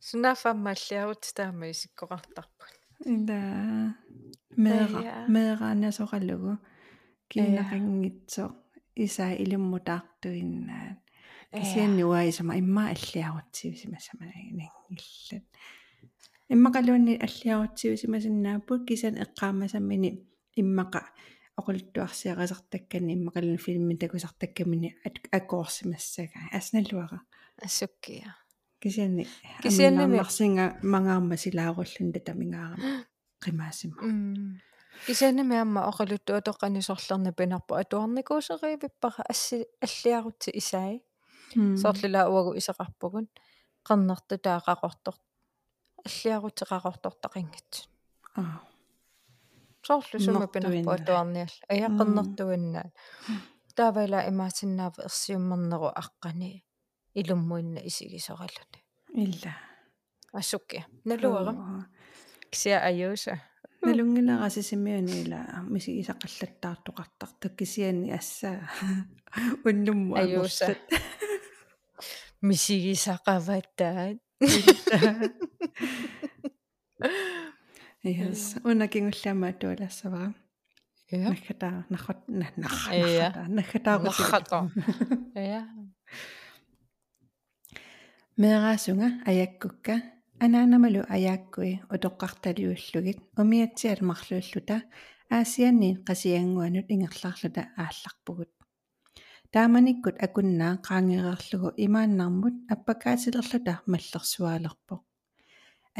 Speaker 1: сунафаммаллиарут таама исиккоқартарпут
Speaker 2: да. Мера мераанасоралугу киннақингитсо исаа илуммутаартуиннаат кисианнуаисама имма аллиарутсивисимасаманагинангиллат иммақалуунни аллиарутсивисимасиннааппут кисан эққаамасаммини иммақа оқулуттуарсиақасартаккани иммақалуни филмми такусартаккамини акоорсимассага асналуара
Speaker 1: ассуккия
Speaker 2: кисиани кисианнами марсинга мангаарма силааруллун татамингаарама qimaassima
Speaker 1: кисианнами амма оқалутту атоққанисорлерна пинарпу атуарникуусериивиппара асси аллиарутси исаи соорлула уагу исеқарпугун қернерту таақақортор аллиарутси қақортортақингат аа. Соорлу сума пинарпу атуарниал ая қернертуиннаат таавала имаасиннаав ерсиуммернеру аққани илуммуинна исигисоралуни
Speaker 2: илла
Speaker 1: ассукки налуара кися аюса
Speaker 2: налунгилерасисимиуниила миси исаққаллаттаартоқартар таккисиани ассаа уннумму
Speaker 1: аюса мисигисақаваттаат
Speaker 2: Yes, унакингуллаама туалассавара.
Speaker 1: Ja.
Speaker 2: Нахата нахат нахата нахатаарусига.
Speaker 1: Ja.
Speaker 2: Мераасунга аяккукка анаанамалу аяаккуи утоққарталиуллугит умиатсиал марлууллута аасианни қасиангуанут ингерларлута аалларпугут тааманиккут акуннаа qaangereerlugu имааннармут аппакаатилерлута маллерсуаалерпо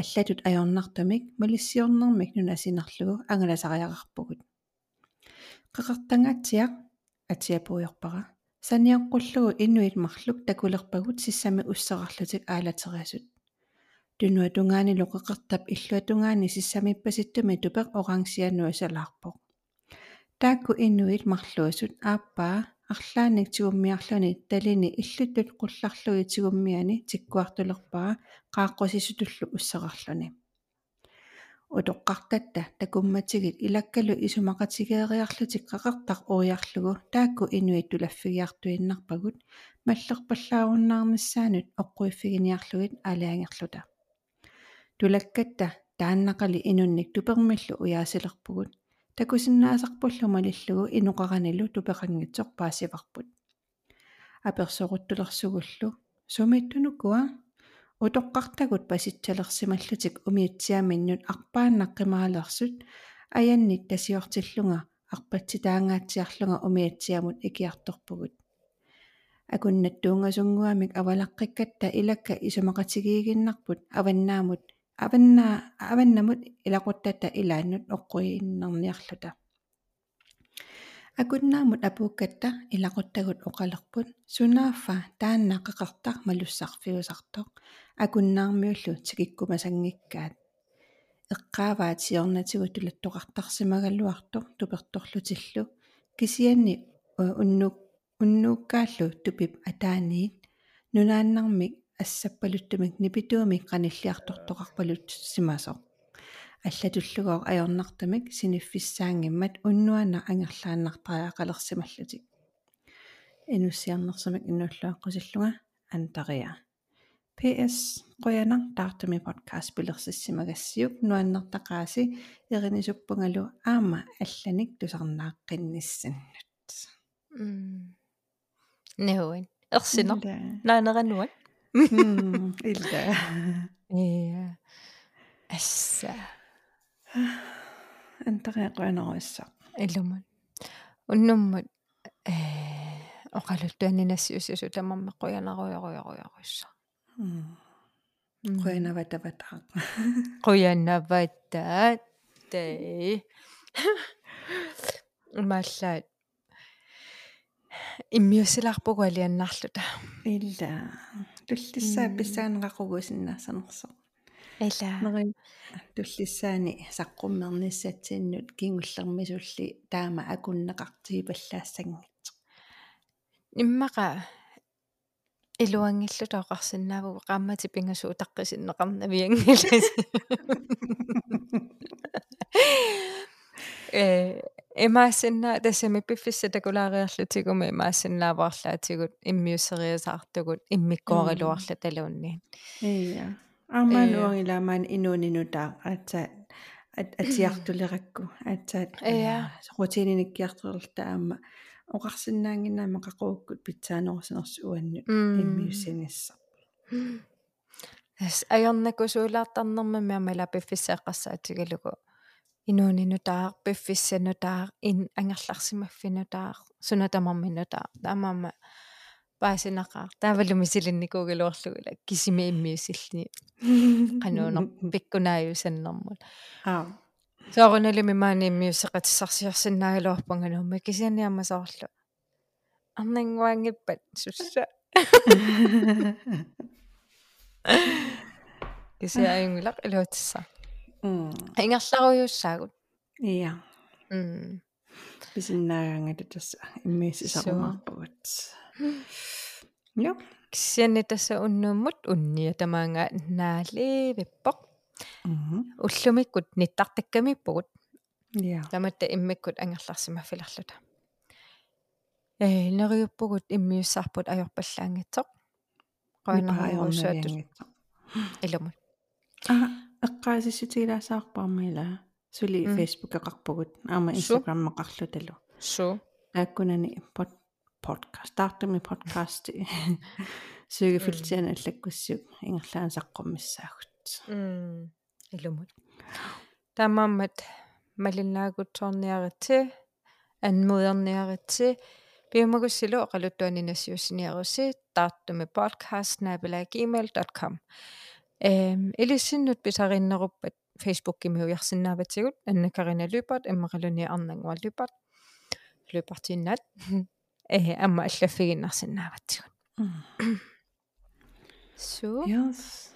Speaker 2: аллатут ajornartumik малиссиорнэрмик нунасинерлугу ангаласариақарпугут qeqertangatsiaq атиапуйорпара саниаққуллугу инуит марлук такулерпагут сиссами уссеқарлутик аалатериасут тунуа тунгаанилу qeqertap иллуа тунгаани сиссамиппаситтуми тупеқ орангсиануасалаарпоқ таакку инуит марлуасут ааппаа арлааник тигуммиарлуни талини иллуттут qullarlugi тигуммиани тиккуартулерпаа qaаққусисутуллу уссеқарлуни утоққартатта такумматигит илаккалу исумақатигеериарлутик қақартақ уярлугу таакку инуит тулаффигиартуиннарпагут маллерпаллаагуннаармиссаанут оққуиффигиниарлугит алаангерлута тулаккатта тааннақали инунник тупермиллу уяасилерпугут такусиннаасарпуллу малиллугу инуқаранилу тупеқангитсоқ паасиварпут. Аперсоруттулерсугуллу сумиттунукуа. Утоққартагут паситсалерсималлутик умиутсиаминнут арпааннаққимаалерсут. Аяннит тасиортиллунга арпатситаангаатсиарлунга умиатсиамут икиарторпугут. Акуннаттуунгасунгуамик авалаққиккатта илакка исумақатигиигиннарпут аваннаамут аваннаа аваннамут илақуттата илааннут оққуииннэрниарлута акуннаамут апууккатта илақуттагут оқалерпут сунааффа тааннааққеқартар малуссарфиусартоқ акуннаармиуллу тикиккумасангиккаат эққааваат сиорнатигу тулаттоқартарсимагаллуартор туперторлутиллу кисианни уннук уннууккааллу тупип атааниит нунааннармик ассаппалуттумик нипитуумик каниллиартортоқарпалут симасо. Аллатуллугоо ajornartamik siniffisaangimmat unnuana angерлааннартариақалерсималлутик инуссиарнерсамик иннуллуаққусиллунга антариа. PS qoyanar taartumi podcast pilersissimaгассиук нуаннертақааси еринисуппунгалу аама алланик тусарнааққинниссаннут
Speaker 1: неуин ерсинер наанерануат
Speaker 2: илда
Speaker 1: э асса
Speaker 2: антариақуанеруиссаа
Speaker 1: илумат уннуммут э оқалуттуаннинассиусису тамамме қуянаруйоруйоруйоруисса
Speaker 2: қуянаватаватаа
Speaker 1: қуянаваттаат тээ маллаат иммиусилаарпугу алианнарлута
Speaker 2: илла туллиссаа писсаанеқақугусиннаассанерсо
Speaker 1: ила
Speaker 2: нери туллиссаани саққуммерниссатсииннут кингуллермисулли таама акуннеқартигипаллаассангитсо
Speaker 1: иммаqa илуангиллута оқарсинааву qaamмати пингасуу таққисиннеқарнавиангилас э эмаасинна тассами пиффисса такулаариарлутигуми эмаасиннааварлаатигут иммиуссериасаартугут иммиккоорилуарла талуунни
Speaker 2: ия. армаануангиламаан инуунинутаа. Аатсаа атиартулеракку. Аатсаат
Speaker 1: ия.
Speaker 2: рутининиккиартерлта аама оқарсинаангинаама қақууккут питсаанерусинерс уаннут иммиуссинисса
Speaker 1: ас аярнакусуулаартарнэрмами амала пиффиссааққассаатигалугу инуунинутаа пиффиссанутаа ин ангерларсимаффинутаа сунатамарминутаа таамаама паасинақаа таавалуми силинникуугалуарлугула кисими иммиусиллни кануунер пиккунааюсаннэрмут
Speaker 2: аа
Speaker 1: сооруналими маани иммиуссеқатиссарсиарсинаагалуарпангануумма кисианиамасоорлу арнангуангиппат сусса кисиаюнгилақ илуутсаа ингерларуйуссаагут
Speaker 2: иа
Speaker 1: м
Speaker 2: писиннаагаангата тасса иммиисисарумаарпагут я
Speaker 1: киссиани тасса уннууммут унния тамаанга наали виппоқ уллумиккут ниттартаккамиппугут
Speaker 2: я
Speaker 1: таматта иммиккут ангерларсимаффиларлута э нериуппугут иммиуссаарпут ajorpallaangitsoq
Speaker 2: qaanarjuussuatut
Speaker 1: илумут
Speaker 2: а эққаасиссутигилаасаарпармила сули фейсбук эқарпугут аама инстаграм мақарлуталу
Speaker 1: су
Speaker 2: аккунани под подкаст таартами подкаст. Сүйгифилтиана аллаккуссук ингерлаан саққуммиссаагут
Speaker 1: м илумут тамаммат малиннаагутсорниарити анмудерниарити биумагуссилу оқалуттуани нассиуссиниаруси таартуми podcast@gmail.com эм элиссиннут писариннеруппат facebook кимиуярсиннааватсигут анна карина люпат аммақалуни арнангуа люпат люпартиннат э амма аллаффигиннарсиннааватсигут су.
Speaker 2: Yes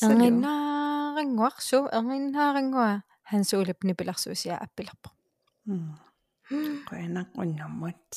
Speaker 1: ангиннаарангуарсу ангиннаарангуа хансуулап нипиларсуусиа аппиларпо
Speaker 2: qoyanaq unnarmat